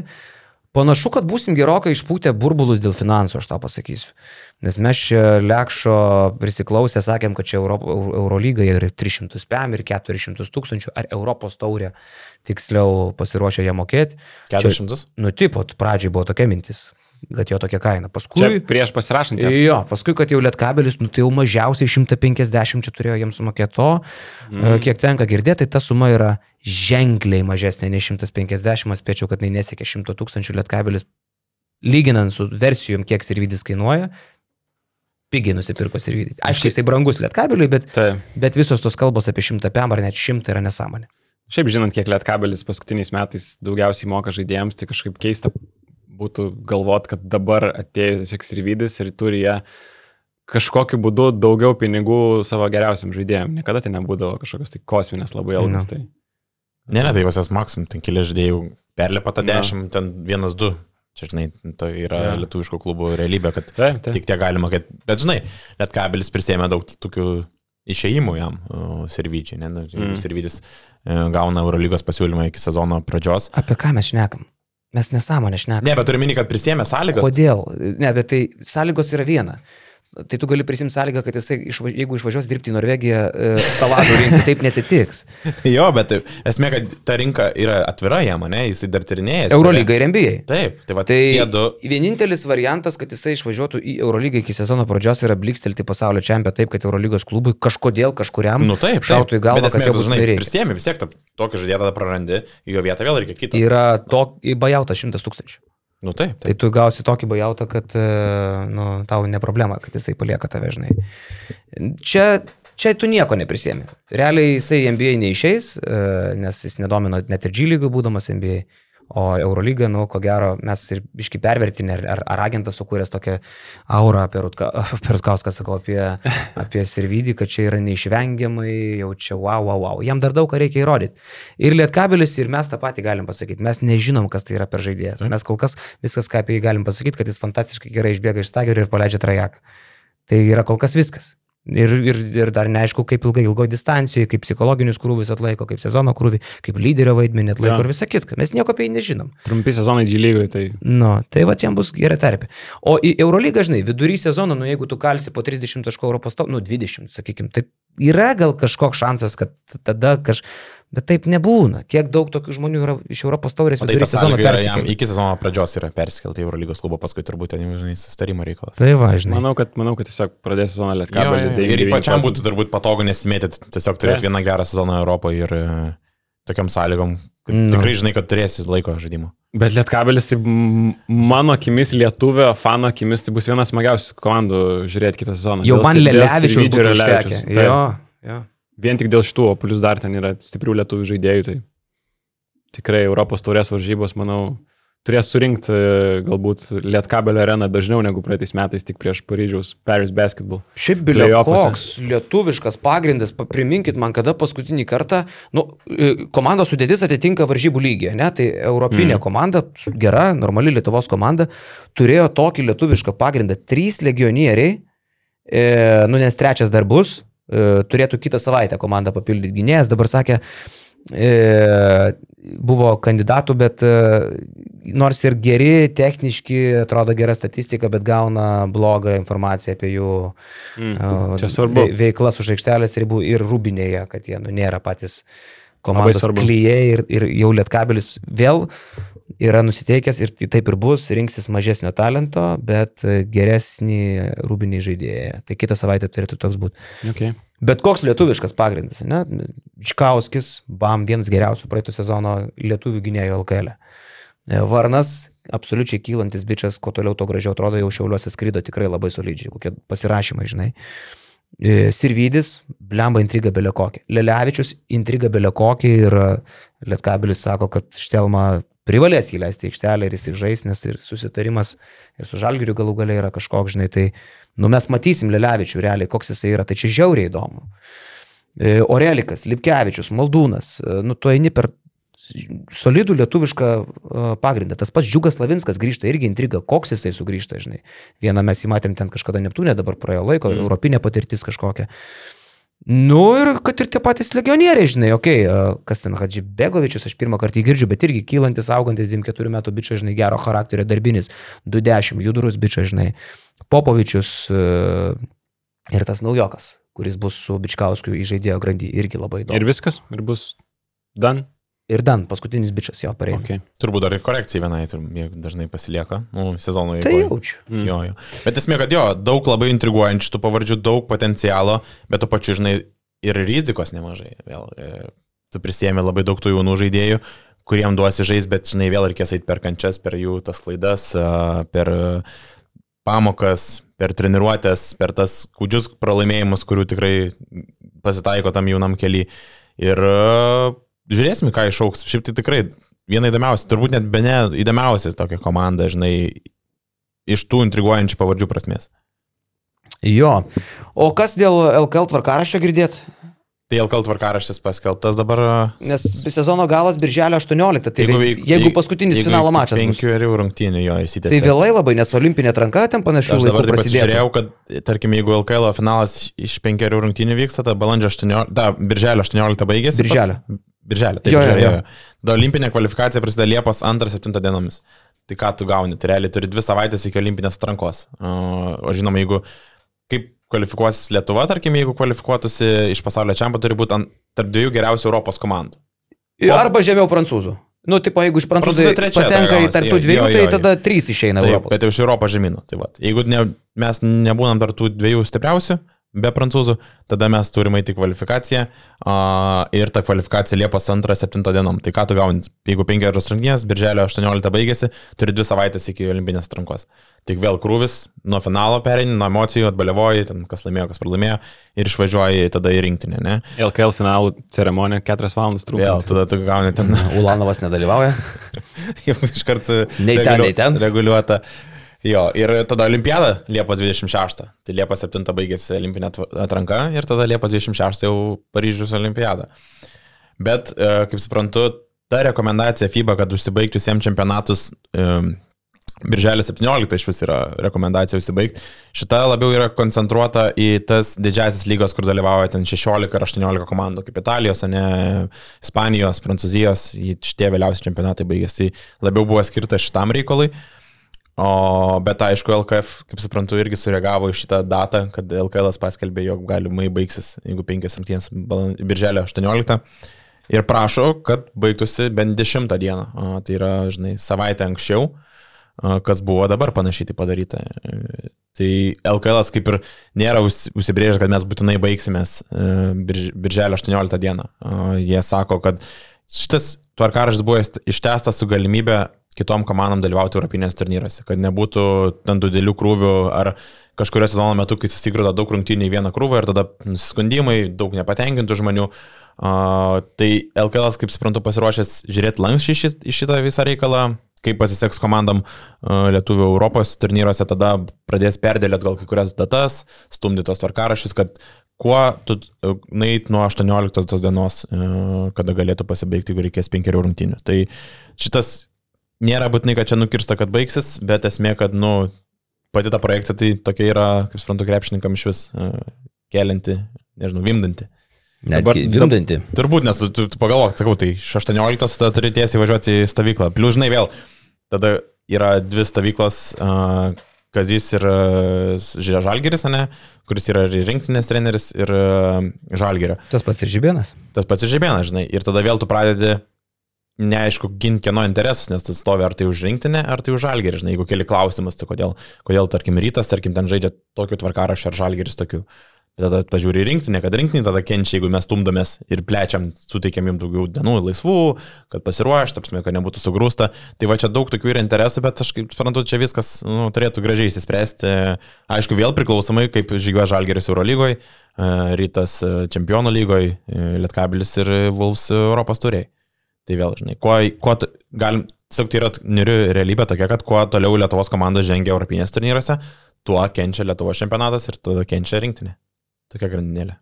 Panašu, kad būsim gerokai išpūtę burbulus dėl finansų, aš tau pasakysiu. Nes mes čia Lekšo prisiklausę sakėm, kad čia Euro, Eurolyga ir 300 PM ir 400 tūkstančių, ar Europos taurė, tiksliau pasiruošę ją mokėti. 400? Nu, tipo, pradžiai buvo tokia mintis. Kad jo tokia kaina. Paskui... Čia prieš pasirašant. ją. Jo, paskui, kad jau lietkabelis, nu, tai jau mažiausiai 150 čia turėjo jiems sumokėti to, mm. kiek tenka girdėti, tai ta suma yra ženkliai mažesnė nei 150, aš spėčiau, kad tai nesiekia 100 tūkstančių lietkabelis, lyginant su versijom, kiek servidis kainuoja, pigiai nusipirko servidį. Aišku, jisai brangus lietkabeliui, bet, Taip. bet visos tos kalbos apie 100 PM ar net 100 yra nesąmonė. Šiaip žinant, kiek lietkabelis paskutiniais metais daugiausiai moka žaidėjams, tai kažkaip keista būtų galvot, kad dabar atėjo tiesiog sirvidis ir turi jie kažkokiu būdu daugiau pinigų savo geriausiam žaidėjim. Niekada tai nebūdavo kažkokios tai kosminės labai algos. No. Tai. Ne, ne, tai pas jos maksimum, ten keli žaidėjai perlipa tą Na. 10, ten vienas, du. Čia, žinai, tai yra ja. lietuviško klubų realybė, kad Taip, taip. tik tiek galima, kad, bet žinai, net kabelis prisėmė daug tokių išėjimų jam, servyčiai, ne, nu, Mm. mm. servytis e, gauna Eurolygos pasiūlymą iki sezono pradžios. Apie ką mes šnekam? Mes nesąmonę šnekam. Ne, bet turiu minį, kad prisėmė sąlygas. Kodėl? Ne, bet tai sąlygos yra viena. Tai tu gali prisimti sąlygą, kad jisai, išvaž... jeigu išvažiuos dirbti į Norvegiją, e, stalažų rinkti, taip neatsitiks. <laughs> Jo, bet tai, esmė, kad ta rinka yra atvira jam, ne, jisai dar tyrinėja. Eurolyga ir NBA. Taip, tai va, Tai du. vienintelis variantas, kad jisai išvažiuotų į Eurolygą iki sezono pradžios yra blikstelti pasaulio čempioną taip, kad Eurolygos klubui kažkodėl kažkuriam Nu taip, taip. šautų į galvą, esmė, kad tu, bus žinai, reikia. prisėmė vis tiek tokį žaidėją tada prarandi, jo vietą vėl reikia kitą. Yra to bajautas šimtas tūkstančių. Nu taip, Tai taip. tu gausi tokį bajautą, kad e, nu, tau ne problema, kad jisai palieka tave, žinai. Čia, čia tu nieko neprisėmė. Realiai jisai NBA neišeis, e, nes jis nedomino net ir G lygų būdamas NBA. O Eurolyga, nu, ko gero, mes ir iški pervertinę, ar, ar, agentas sukūręs tokią aurą apie Rutka, <laughs> apie Rutkauską, sakau, apie, <laughs> apie Servidį, kad čia yra neišvengiamai, jau čia wow, wow, wow. Jam dar daug ką reikia įrodyti. Ir Lietkabelis, ir mes tą patį galim pasakyti. Mes nežinom, kas tai yra per žaidėjas. Mes kol kas viskas, ką apie jį galim pasakyti, kad jis fantastiškai gerai išbėga iš stagerio ir paleidžia trajeką. Tai yra kol kas viskas. Ir, ir, ir dar neaišku, kaip ilgai, ilgoje distancijoje, kaip psichologinius krūvius atlaiko, kaip sezono krūvį, kaip lyderio vaidmenį atlaiko Jo. ir visą kitką. Mes nieko apie jį nežinom. Trumpi sezonai G lygoje, tai Nu, tai va, jam bus gera terpė. O į Eurolygą, žinai, vidury sezono, nu jeigu tu kalsi po 30 taškų Europos top, nu 20, sakykim, tai yra gal kažkoks šansas, kad tada kaž... Bet taip nebūna. Kiek daug tokių žmonių yra iš Europos taurės tai sezono persikėlė. iki sezono pradžios yra persikelti į Eurolygos klubą, paskui turbūt ten, žinai, sustarimo reikalas. Tai va, žinai. manau, kad, manau, kad tiesiog pradės sezoną lietkabelį. ir pačiam būtų turbūt patogu nesimėtyti, tiesiog turėti Taip. vieną gerą sezoną Europoje ir e, tokiam sąlygom, Nu. tikrai žinai, kad turėsi laiko žaidimo. Bet Lietkabelis, tai mano akimis, lietuvio fano akimis, tai bus vienas smagiausių komandų žiūrėti kitą sezoną. Jau Dėl- man Lelevičius ir. Taip. Jo, jo. Vien tik dėl šitų, o plus dar ten yra stiprių lietuvių žaidėjų, tai tikrai Europos taurės varžybos, manau, turės surinkti e, galbūt Lietkabelio areną dažniau negu praeitais metais, tik prieš Paryžiaus Paris Basketball. Šiaip bilio koks lietuviškas pagrindas, pa- priminkit man, kada paskutinį kartą, nu, e, komandos sudėtis atitinka varžybų lygį, ne, tai europinė mm. komanda, gera, normali Lietuvos komanda, turėjo tokį lietuvišką pagrindą. Trys legionieriai, e, nu nes trečias dar bus, turėtų kitą savaitę komandą papildyti gynėjas, dabar sakė, e, buvo kandidatų, bet e, nors ir geri, techniški, atrodo gera statistika, bet gauna blogą informaciją apie jų Mm. veiklas už aikštelės ribų ir rūbinėje, kad jie nu, nėra patys komandos klyjei ir, ir jau lietkabelis vėl yra nusiteikęs ir tai taip ir bus, rinksis mažesnio talento, bet geresnį rūbinį žaidėją. Tai kitą savaitę turėtų toks būti. Okay. Bet koks lietuviškas pagrindas, ne? Čkauskis, bam, vienas geriausių praeito sezono lietuvių gynėjų LKL. E, Varnas, absoliučiai kylantis bičias, kuo toliau to gražiau atrodo, jau šiauliuose skrydo tikrai labai solidžiai, kokie pasirašymai, žinai. E, Sirvidis, blemba intriga belė kokia. Lelevičius, intriga belė kokia ir Lietkabelis sako, kad Štelma privalės jį leisti į aikštelę ir jis žais, nes ir susitarimas ir su Žalgiriu galų galiai yra kažkoks, žinai, tai nu, mes matysim Lelevičių realiai, koks jisai yra, tai čia žiauriai įdomu. E, Orelikas, Lipkevičius, Maldūnas, e, nu tu eini per solidų lietuvišką e, pagrindą. Tas pats Džiugas Lavinskas grįžta irgi intriga, koks jisai sugrįžta, žinai. Vieną mes jį matėm ten kažkada Neptūnė, dabar praėjo laiko, mm. europinė patirtis kažkokia. Nu ir kad ir tie patys legionieriai, žinai, okei, okay, kas ten Hadži Begovičius, aš pirmą kartą jį girdžiu, bet irgi kylantis, augantis 24 metų bičias, žinai, gero charakterio darbinis, 210, judrus bičias, žinai, Popovičius e, ir tas naujokas, kuris bus su Bičkauskiu į žaidėjo grandį, irgi labai įdomu. Ir viskas, ir bus dan. Ir Dan, paskutinis bičias jo pareina. Okay. Turbūt dar ir korekcija vienai, tur- jie dažnai pasilieka, nu, sezono Tai eigoje. jaučiu. Mm. Jo, jo. Bet esmė, kad jo, daug labai intriguojančių tų pavardžių, daug potencialo, bet tu pačiu, žinai, ir rizikos nemažai. Vėl, e, tu prisėmė labai daug tų jaunų žaidėjų, kuriem duosi žais, bet, žinai, vėl reikės eiti per kančias, per jų tas klaidas, a, per e, pamokas, per treniruotės, per tas kūdžius pralaimėjimus, kurių tikrai pasitaiko tam jaunam keliui. Ir e, žiūrėsim, ką išauks. Šiaip tai tikrai viena įdomiausia, turbūt net be ne įdomiausia tokia komanda, žinai, iš tų intriguojančių pavardžių prasmės. Jo. O kas dėl LKL tvarkaraščio girdėt? Tai LKL tvarkaraštis paskelbtas dabar. Nes sezono galas birželio 18, tai jeigu, veik- jeigu paskutinis jeigu finalo mačas. bus. Penkių erių rungtynių jo įsitęsė. Tai vėlai labai, nes olimpinė atranka ten panašių Aš laikų dabar prasidėjo. pasižiūrėjau, kad, tarkim, jeigu LKL finalas iš penkerių rungtynių vyksta, tai balandžio 18, da, birželio 18 baigėsi. Birželio. Pas, birželio, tai Jo, jo, jo. Da, olimpinė kvalifikacija prasideda Liepos 2-7 dienomis. Tai ką tu gauni? Tai realiai turi dvi savaitės iki olimpinės atrankos. O, o žinoma, jeigu kaip kvalifikuosis Lietuva, tarkim, jeigu kvalifikuotųsi iš pasaulio čempionų, turi būti ant, tarp dviejų geriausių Europos komandų. Arba žemiau prancūzų. Nu, tipo, jeigu iš prancūzų patenka tada į tarptų jo, dviejų, jo, tai jo, jo. tada trys išeina Taip, Europos. bet jau iš Europos žemynų. Tai va. Jeigu ne, mes nebūnam dar tų dviejų stipriausių, be prancūzų, tada mes turime įti kvalifikaciją a, ir ta kvalifikacija Liepos 2-7 dienom. Tai ką tu gauni? Jeigu 5 rungtynės, birželio 18 baigėsi, turi 2 savaitės iki olimpinės atrankos. Tik vėl krūvis, nuo finalo pereini, nuo emocijų atbaliavoji, ten kas laimėjo, kas pralaimėjo ir išvažiuoji tada į rinktinę, ne? LKL finalų ceremonija 4 valandas truko. Vėl tada tu gauni ten <laughs> Ulanovas nedalyvauja. <laughs> jau iškart Nei ten, nei ten. reguliuota. Jo, ir tada olimpiada Liepos 26. Tai Liepos 7 baigėsi olimpinė atranka ir tada Liepos 26 jau Paryžius olimpiada. Bet, e, kaip suprantu, ta rekomendacija FIBA, kad užsibaigti visiems čempionatus um, Birželio 17 iš vis yra rekomendacija užsibaigti. Šita labiau yra koncentruota į tas didžiasias lygas, kur dalyvauja ten 16 ar 18 komandų, kaip Italijos, ne Ispanijos, Prancūzijos, šitie vėliausi čempionatai baigėsi. Labiau buvo skirta šitam reikalui. O, bet aišku, LKF, kaip suprantu, irgi sureagavo į šitą datą, kad LKL paskelbė, jog galimai baigsis, jeigu penkias rungtynės balan- birželio 18. Ir prašo, kad baigtųsi bent 10 dieną. O, tai yra, žinai, savaitę anksčiau, kas buvo dabar panašiai tai padaryta. Tai LKL kaip ir nėra užs- užsibrėžę, kad mes būtinai baigsimės e, birž- birželio 18 dieną. A, Jie sako, kad šitas tvarkaraštis buvo ištestas su galimybė kitom komandom dalyvauti Europinės turnyruose, kad nebūtų ten didelių krūvių ar kažkurio sezono metu, kai susigrūda daug rungtynių į vieną krūvą ir tada nusiskundimai, daug nepatenkintų žmonių. Uh, tai LKL, kaip suprantu, pasiruošęs žiūrėti lankščiai šit, į šitą visą reikalą, kaip pasiseks komandam uh, Lietuvų Europos turnyruose, tada pradės perdėliot gal kai kurias datas, stumdyti tos tvarkarašius, kad kuo tu nait nuo 18 tos dienos, uh, kada galėtų pasibaigti, jeigu reikės penkerių rungtynių. Tai šitas nėra būtinai, kad čia nukirsta, kad baigsis, bet esmė, kad, nu, pati ta projekcija tai tokia yra, kaip suprantu, krepšininkam iš vis uh, kelinti, nežinau, vimdanti. Dabar- vimdanti. Turbūt, nes tu, tu, tu pagalvok, sakau, tai iš 18 tada turi tiesiai važiuoti į stovyklą. Plius, žinai, vėl, tada yra dvi stovyklos, uh, Kazys ir uh, Žalgeris, ne, kuris yra ir rinktinės treneris, ir Žalgerio. Tas pats ir žibėnas. Tas pats žaibėnas, žinai. Ir tada vėl tu pradedi neaišku ginti kieno interesus, nes tu stovi ar tai už rinktinę, ar tai už žalgerį, žinai, jeigu keli klausimus, tai kodėl, kodėl tarkim, rytas, tarkim, ten žaidžia tokiu tvarkarašiu ar žalgeris tokiu. Tada pažiūri rinktinę, kad rinktinė tada kenčia, jeigu mes stumdomės ir plečiam, suteikiam jums daugiau dienų laisvų, kad pasiruoštų, apsime, kad nebūtų sugrūsta. Tai va čia daug tokių yra interesų, bet aš kaip suprantu, čia viskas nu, turėtų gražiai įsispręsti. Aišku, vėl priklausomai, kaip žygiuoja Žalgeris Eurolygoje, Rytas e, Čempionų lygoje, Lietkabilis ir Vulfs Europos turėjai. Tai vėl, žinai, kuo, kuo galim, tiesiog tai yra niuri realybė tokia, kad kuo toliau Lietuvos komanda žengia Europinės turnyruose, tuo kenčia Lietuvos čempionatas ir tada kenčia rinktinė. Tokia grandinėlė.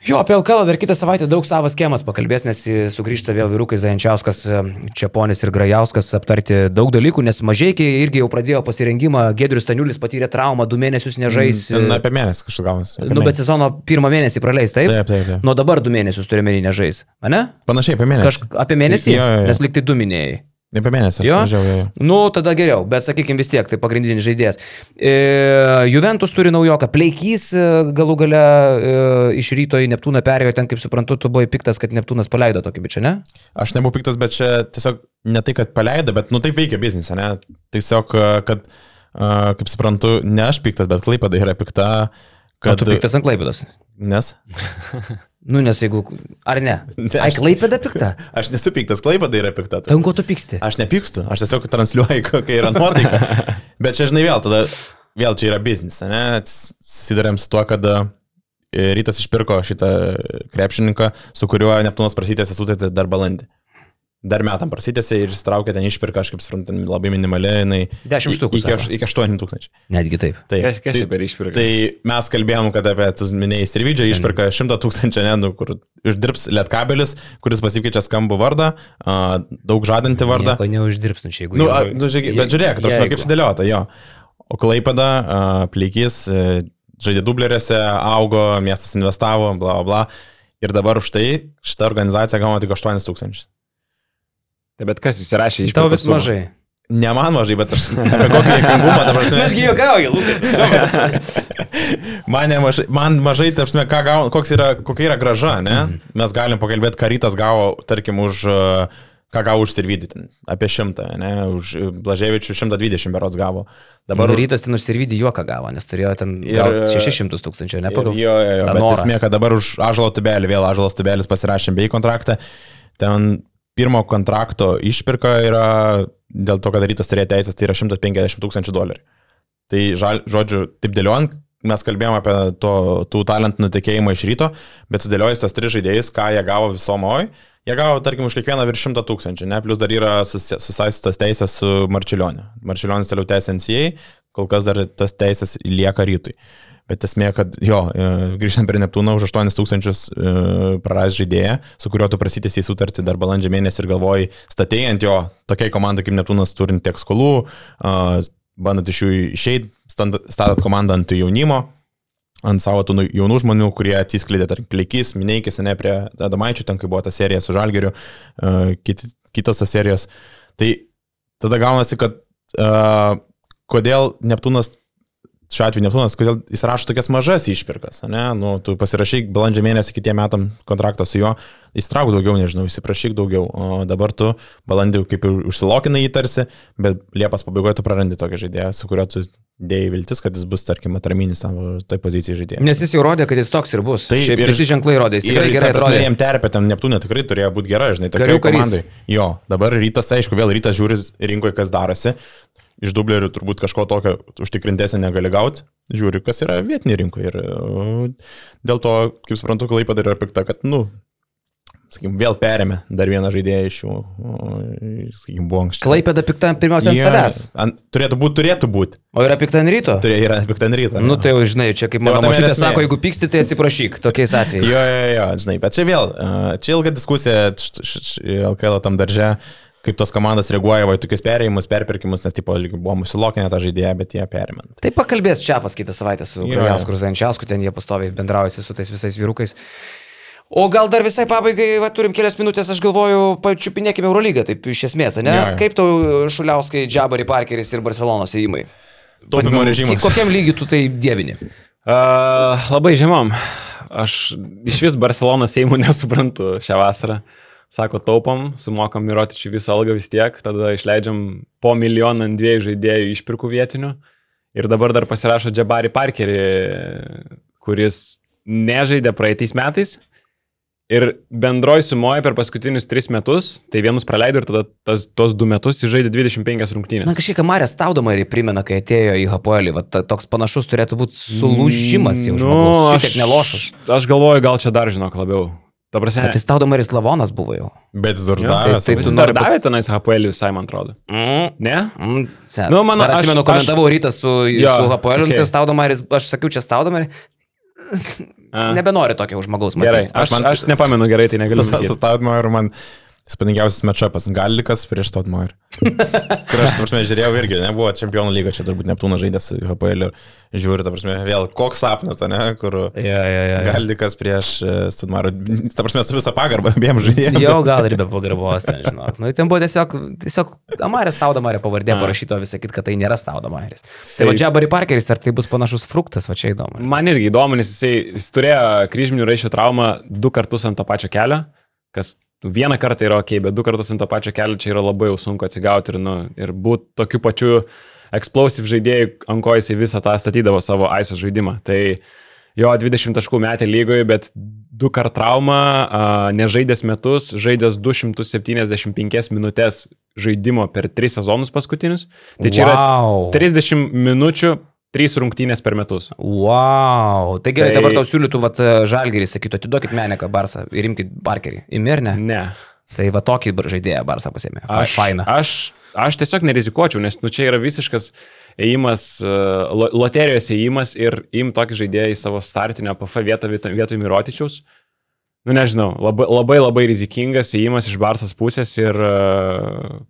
Jo, apie LKL dar kitą savaitę daug savas schemas pakalbės, nes sugrįžta vėl vyrukai Zajančiauskas, Čiaponis ir Grajauskas aptarti daug dalykų, nes mažiekiai irgi jau pradėjo pasirengimą, Gedrius Staniulis patyrė traumą, du mėnesius nežais. Ten apie mėnesį kažkas gavosi. Nu, bet sezono pirmą mėnesį praleis, taip? Taip, taip, taip. Nuo dabar du mėnesius turime nežais, ne? Panašiai apie mėnesį. Kažk apie mėnesį? Jo, jo, jo. Nes liktai du minėjai. Ne apie mėnesį, Jo? važiavau. Jo? jo. Nu, tada geriau, bet sakykime vis tiek, tai pagrindinis žaidėjas. E, Juventus turi naujoką, Pleikys e, galų gale e, iš ryto į Neptūną perėjo, ten kaip suprantu, tu buvai piktas, kad Neptūnas paleido tokį bičią, ne? Aš nebuvau piktas, bet čia tiesiog ne tai, kad paleido, bet, nu, taip veikia biznis, ne? Tiesiog, a, kad, a, kaip suprantu, ne aš piktas, bet Klaipada yra pikta, Kad kad... tu piktas ant Klaipėdas. Nes? <laughs> Nu, nes jeigu... Ar ne? Ne, Ai, Klaipėda pikta? <laughs> Aš nesu piktas, Klaipada yra pikta. Tai ko tu pyksti? Aš nepykstu, aš tiesiog transliuoju, <laughs> kokia yra nuotaika. <laughs> Bet čia, žinai, vėl, tada, vėl čia yra biznis, ne? Susidarėm su tuo, kad e, Rytas išpirko šitą krepšininką, su kuriuo Neptūnas prasitėsi sutartį dar balandį. Dar metam prasitėsi ir jis traukė ten išpirką, aš kaip suprantu, labai minimaliai, jinai... 10 štukų, Iki, sako. aš- iki 8 tūkstančių. Netgi taip. Taip. Kas, kas tai, per išpirką? tai mes kalbėjom, kad apie tu minėjai Sirvidžią išpirka 100 tūkstančių, ne, nu, kur uždirbs lietkabelis, kuris pasikeičia skambų vardą, a, daug žadantį vardą. Nieko neuždirbs, nu čia jeigu... Nu, a, nu žiūrėk, bet žiūrėk, toks, Jeigu. kaip sudėliota, jo. O Klaipada, Pleikys, e, žaidė dubleriuose, augo, miestas investavo, bla, bla, bla. Ir dabar už tai šitą organizaciją gauna tik 8 tūkstančius. Tai bet kas įsirašė iš Tau vis mažai. Ne man mažai, bet aš apie kokį jėkingumą dabar Mesgi juokauju, Lukai. <laughs> Man, nemažai, man mažai, yra, kokia yra graža, ne? Mhm. Mes galim pakalbėti, ką rytas gavo, tarkim, už, uh, ką gavo už Sirvidį, ten, apie šimtą, ne? Už Blaževičių 120 berots gavo. Dabar rytas ten užsirvydį juoką gavo, nes turėjo ten Ir- ir 600 tūkstančių, ne pagal... Jo, jo, jo, bet esmė, kad dabar už Ažalo tubelį, vėl Ažalas tubelis pasirašė bei kontraktą, ten pirmo kontrakto išpirka yra, dėl to, kad rytas turėjo teisės, tai yra 150 tūkstančių dolerių. Tai, žodžiu, taip dėliojant, mes kalbėjome apie to, tų talentų nutekėjimą iš ryto, bet sudėliojus tos tris žaidėjus, ką jie gavo visomoj, jie gavo, tarkim, už kiekvieną virš 100 tūkstančių, ne, plus dar yra susaistytos teisės su Marčiulioniu. Marčiulionis toliau tęsia NCA, kol kas dar tas teisės lieka rytui. Bet esmė, kad jo, e, grįžtant prie Neptūno už 8 tūkstančius e, praras žaidėją, su kuriuo tu prasitėsi į sutartį dar balandžio mėnesį ir galvoji, statėjai ant jo tokiai komandai kaip Neptūnas turint tiek skolų, bandant iš jų išeiti, statat komandą ant jaunimo, ant savo tų jaunų žmonių, kurie atsiskleidė, tarkim, Plikys, Mineikis, ne prie Adamaičių, ten kai buvo ta serija su Žalgeriu, uh, kit, kitos tos serijos. Tai tada gaunasi, kad uh, kodėl Neptūnas, šiuo atveju Neptūnas, kodėl jis rašo tokias mažas išpirkas, ne? Nu, tu pasirašyk balandžio mėnesį kitiem metam kontraktą su juo, įstrauk daugiau, nežinau, įsiprašyk daugiau, o dabar tu balandį kaip ir užsilokinai jį tarsi, bet Liepos pabaigoje tu prarandi tokį žaidėją, su kuriuo tu dėjai viltis, kad jis bus, tarkim, atraminis savo tai pozicijai žaidėjas. Nes jis jau rodė, kad jis toks ir bus. Šiaip ir- visi ženklai rodė, jis tikrai Ir, gerai atrodė. Jiem terpė ten Neptūnė tikrai turėjo būti gera, žinai, tokia komandai. Jo, dabar rytas, aišku, vėl rytas žiūri rinkoje, kas darosi. Iš dublerių turbūt kažko tokio užtikrintesnio negali gauti. Žiūri, kas yra vietinė rinkoje. Ir o, dėl to, kaip suprantu, klaipa dar yra pikta, kad, nu, sakykim, vėl perėmė dar vieną žaidėją iš jų. Sakykim, buvo anksčiau. Klaipėda pikta pirmiausia ant Jie- savęs. ant- Turėtų būti, turėtų būti. O yra pikta ant ryto? Turėjo yra pikta ant ryto. Nu tai jau žinai, čia kaip Tai mano ir močiutė esmė. sako, jeigu pyksti, tai atsiprašyk tokiais atvejais. Jo, jo, jo, žinai, bet čia vėl, a, čia ilga diskusija LKL tam darže, kaip tos komandos reaguoja va į tokius perėjimus, perpirkimus, nes tipo lyg buvo nusilokinę tą žaidėją, bet jie perimė. Tai pakalbės čia pas kitą savaitę su Jo, Krajausku ir Zančiausku, ten jie pastoviai bendraujasi su tais visais vyrukais. O gal dar visai pabaigai, va, turim kelias minutės, aš galvoju, pačiupinėkime Eurolygą, taip iš esmės, ne? Jo, jo. Kaip tau Šuliauskai, Džabari Parkeris ir Barcelonos įimai? Taupimo režimas. Kokiam lygiui tu tai dievini? Uh, labai žemam. Aš iš vis Barcelonos Seimų nesuprantu šią vasarą. Sako, taupom, sumokam Mirotičiui visą algą vis tiek, tada išleidžiam po milijoną ant dviejų žaidėjų išpirkų vietinių. Ir dabar dar pasirašo Džabari Parkerį, kuris nežaidė praeitais metais. Ir bendroji sumoja per paskutinius tris metus, tai vienus praleido ir tada tas, tos du metus žaidė 25 rungtynės. Man kažkiek Marės taudama ir primena, kai atėjo į Hapoelį, va, toks panašus turėtų būti sulūžimas jau žmogus. Šitiek nelošas. Nu, Aš, aš galvoju, gal čia dar žinok labiau. Ta prasme, Bet jis taudama ir Slavonas buvo jau. Bet davė. tai savo- tu nori davė tenais HPL visai, man atrodo. Mm. Ne? Mm, sen. Nu, Nu, man- Dar aš- atsimenu, aš- komentavau rytą su, Jo, su Hapoeliu, okay. okay. tai Staudamaris, aš sakiau, čia Staudamaris, A. nebenori tokio žmogaus Gerai, matyti. aš, man- aš nepamenu gerai, tai negaliu sakyti. Sustabdymo ir man Spūdingiausias matšapas - Galikas prieš Stotmoir. <laughs> Kur aš, ta prasme, žiūrėjau irgi, nebuvo čempionų lyga, čia turbūt Neptūnas žaidė su HPL ir žiūriu, ta prasme, vėl koks sapnas, ne, kur Ja, ja, ja. Galikas prieš Stotmoir. Ta prasme, su visą pagarbą abiem žaidėjams. Jau gal ir be pagarbos, ten, žinok. Nu, ten buvo tiesiog, tiesiog Amarės Staudamarė pavardė A. parašyto visą kitą, kad tai nėra Staudamarės. Tai va Džabari Parkeris, ar tai bus panašus fruktas, va čia įdomu. Man irgi įdomu, nes jisai, jis turėjo kryžminių raiščių traumą du kartus ant to pačio kelio, kas vieną kartą yra ok, bet du kartus ant to pačio kelio čia yra labai jau sunku atsigauti ir, nu, ir būti tokiu pačiu explosive žaidėjų, ant ko jisai visą tą statydavo savo aiso žaidimą. Tai jo 20 taškų metė lygoje, bet du kart traumą, nežaidęs metus, žaidęs 275 minutės žaidimo per 3 sezonus paskutinius. Tai čia wow. yra 30 minučių, 3 rungtynės per metus. Wow. Tai gerai, Tai- dabar tau siūlytų, va, Žalgerį sakytų, atiduokit Meneką Barsą ir imkite Parkerį. Imi ar ne? Ne. Tai va tokį žaidėją Barsą pasėmė. Aš, Faina. aš, aš tiesiog nerizikuočiau, nes nu, čia yra visiškas ėjimas, uh, lo- loterijos ėjimas ir im tokį žaidėją į savo startinę PF vietą vietoj, Mirotičiaus. Nu nežinau, labai labai, labai rizikingas ėjimas iš Barsos pusės ir, uh,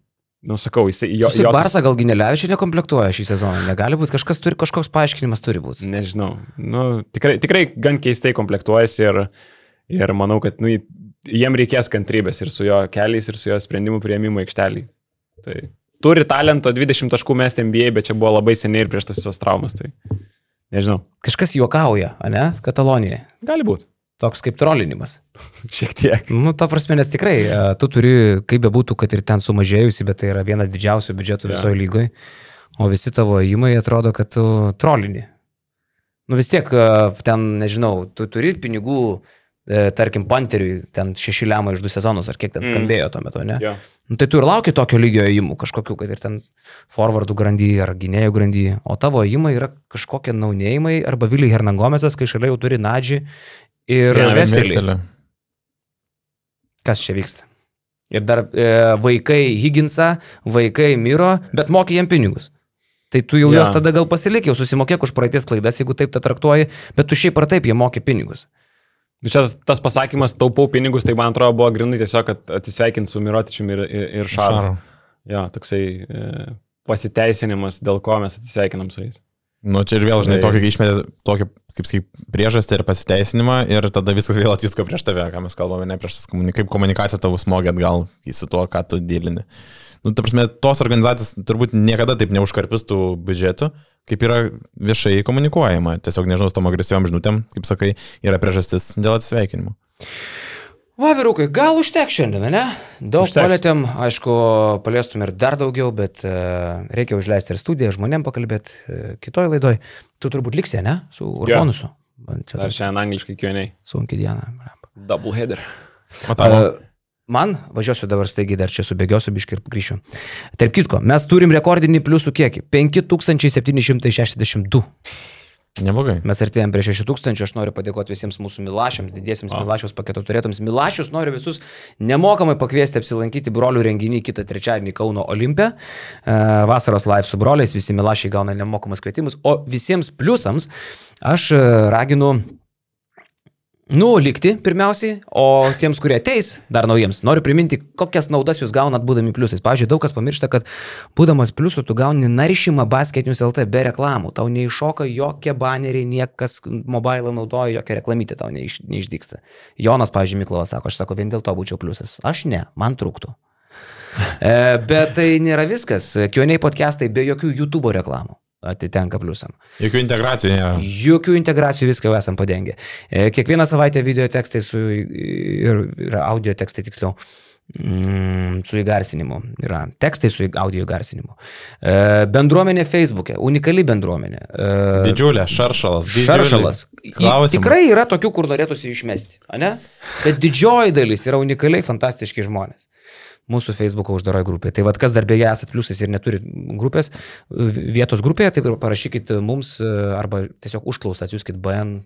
nu sakau, jis jo... Ir jo Barsą gal Ginelevičių nekomplektuoja šį sezoną. Negali būti, kažkas turi, kažkoks paaiškinimas turi būti. Nežinau, nu, tikrai, tikrai gan keistai komplektuojasi ir, ir manau, kad nu, jiem reikės kantrybės ir su jo keliais, ir su jo sprendimų prieimimo aikštelį. Tai turi talento 20 taškų mesti NBA, bet čia buvo labai seniai ir prieš tas visas traumas. Tai nežinau, Kažkas juokauja, ne? Katalonijoje. gali būti. Toks kaip trolinimas. <laughs> Šiek tiek. Nu, ta prasme, nes tikrai, e, tu turi, kaip bebūtų, kad ir ten sumažėjusi, bet tai yra vienas didžiausių biudžetų Jo. visoje lygoje, o visi tavo įmai atrodo, kad tu trolini. Nu vis tiek, e, ten, nežinau, tu turi pinigų, e, tarkim, Panteriui, ten šeši lemai iš du sezonus, ar kiek ten Mm. skambėjo tuo metu, ne? Jo. Nu, tai tu ir lauki tokio lygio įimų, kažkokiu, kad ir ten forwardų grandy ar gynėjų grandy, o tavo įimai yra kažkokie naunėjimai arba Viliai Hernangomesas, kai šalia jau turi Nadži ir Vieną Veselį. Veselį. Kas čia vyksta? Ir dar e, vaikai Higginsą, vaikai Miro, bet moki jiem pinigus. Tai tu jau ja. juos tada gal pasilik, jau susimokėk už praeities klaidas, jeigu taip tą traktuoji, bet tu šiaip ar taip jie moki pinigus. Čia tas pasakymas, taupau pinigus, tai man atrodo buvo grinai tiesiog, kad atsisveikinti su Mirotičiumi ir, ir, ir Šaru. Šaro. Jo, toksai e, pasiteisinimas, dėl ko mes atsisveikinam su jais. Nu, čia ir vėl, žinai, Tai- tokį išmetė, tokį, kaip sakyt, priežastį ir pasiteisinimą ir tada viskas vėl atsiska prieš tave, ką mes kalbame, ne prieš tas komunikaciją, kaip komunikacija tavo smogė atgal su tuo, ką tu dylini. Nu, ta prasme, tos organizacijos turbūt niekada taip neužkarpis tų biudžetų, kaip yra viešai komunikuojama. Tiesiog, nežinau, su tom agresyviam žinutėm, kaip sakai, yra priežastis dėl atsisveikinimo. Va, vyrukai, gal užteks šiandien, ne? Daug Užteks. palėtėm, aišku, paliestum ir dar daugiau, bet e, reikia užleisti ir studiją, žmonėm pakalbėti e, kitoj laidoj. Tu turbūt liksi, ne? Su Dar dar šiandien angliškai kioniai. sunki diena. Double header. E, Man, važiuosiu dabar staigiai, dar čia subėgiosiu biški ir grįšiu. Tarp kitko, mes turim rekordinį pliusų kiekį - 5762. Neblogai. Mes artėjom prie 6000, aš noriu padėkoti visiems mūsų milašiams, didiesiems O. milašiaus paketo turėtams. Milašius noriu visus nemokamai pakviesti apsilankyti brolių renginį kitą trečiadienį Kauno Olimpe. E, Vasaros live su broliais, visi milašiai gauna nemokamus kvietimus, o visiems pliusams aš e, raginu Nu, likti pirmiausiai, o tiems, kurie ateis, dar naujiems, noriu priminti, kokias naudas jūs gaunat būdami pliusais. Pavyzdžiui, daug kas pamiršta, kad būdamas pliusu tu gauni naršymą basketinius LT be reklamų, tau neiššoka jokie baneriai, niekas mobilą naudoja, jokia reklamytė tau neiš, neišdyksta. Jonas, pavyzdžiui, Miklovas sako, aš sako, vien dėl to būčiau pliusas. Aš ne, man trūktų. <laughs> E, bet tai nėra viskas. Kioniai podcastai be jokių YouTube reklamų atitenka pliusam. Jokių integracijų nėra. Jokių integracijų viską jau esam padengę. E, Kiekvieną savaitę video tekstai su, ir, ir audio tekstai tiksliau. mm, Su įgarsinimu. Yra tekstai su audio įgarsinimu. E, Bendruomenė Facebook'e. Unikali bendruomenė. E, Didžiulė, šaršalas. didžiulė. Šaršalas. Klausimai. Tikrai yra tokių, kur norėtųsi išmesti, ne? Bet didžioji dalis yra unikaliai fantastiški žmonės. Mūsų Facebook'o uždaroji grupė. Tai vad, kas dar beje esat pliusais ir neturi grupės, vietos grupėje, tai parašykit mums e, arba tiesiog užklausą, atsiųskit BN.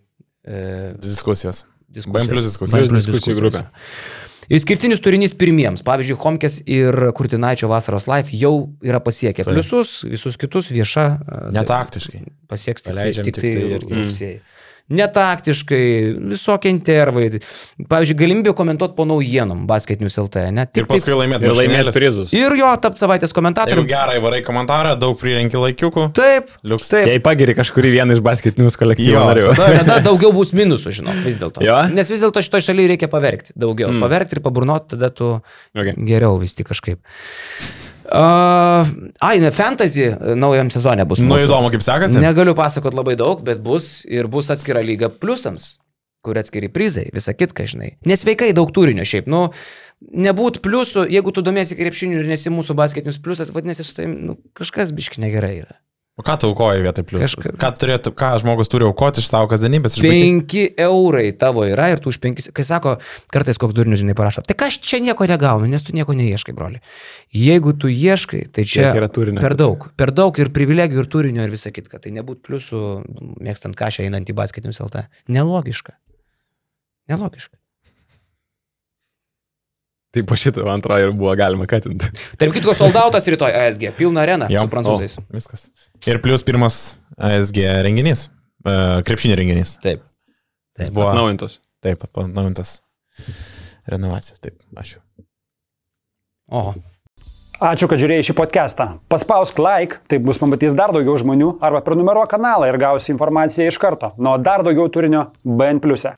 E, Diskusijos. diskusijos. BN plus diskusijos. BN plus Diskusijų grupė. Išskirtinis turinys pirmiems. Pavyzdžiui, Homkės ir Kurtinaičio vasaros live jau yra pasiekę Taip. pliusus, visus kitus vieša. e, Netaktiškai. pasieks tik, tai- Paleidžiam tik tik tai tai irgi. rugsėjai. Netaktiškai, visokie intervai. Pavyzdžiui, galimybė komentuoti po naujienom basketinius LT, ne? Ir paskui laimėti Ir laimėti prizus. Ir jo tap savaitės Jeigu komentatorių. gerai varai komentarą, daug prirenki laikiukų. Taip, Liuks. taip. Jei pagiri kažkurį vieną iš basketinius kolektyvų Jo, narių. tada- Tada <laughs> daugiau bus minusų, žinau, vis dėlto. Nes vis dėlto šitoje šalyje reikia paverkti daugiau. Mm. Paverkti ir paburnoti, tada tu Okay. geriau vis tik kažkaip. Uh, ai, ne, fantasy naujam sezonė bus. Nu mūsų. įdomu, kaip sekasi. Negaliu pasakoti labai daug, bet bus ir bus atskira lyga pliusams, kur atskiri prizai, visa kitka, žinai. Nesveikai daug turinio šiaip, nu, nebūt pliusų, jeigu tu domiesi krepšiniu ir nesi mūsų basketinius pliusas, vadinasi, su tavim, nu, kažkas biški negerai yra. O ką tu aukoji vietoj plius? Kažka- Ką, turėtų, ką žmogus turi aukoti iš savo kasdienybės? Išbaigti? 5 eurai tavo yra ir tu už 5, kai sako, kartais koks durnius, žinai, parašo, tai aš čia nieko negaunu, nes tu nieko neieškai, broli. Jeigu tu ieškai, tai čia turinio? per daug, per daug ir privilegijų, ir turinio, ir visa kitka. Tai nebūt pliusų, mėgstant kažką einant į basketinius LT. Nelogiška. Nelogiška. Tai po šito antrojo ir buvo galima katinti. Tarp kitko, soldautas rytoj ASG, pilna arena Jo. su prancūzais. O, viskas. Ir plus pirmas ASG renginys. e, Krepšinio renginys. Taip. Jis buvo. Atnaujintos. Taip, atnaujintas. Renovacija. Taip, ačiū. Oho. Ačiū, kad žiūrėjai šį podcastą. Paspausk like, taip bus pamatys dar daugiau žmonių, arba prenumeruok kanalą ir gausi informaciją iš karto. Nuo dar daugiau turinio BN ⁇.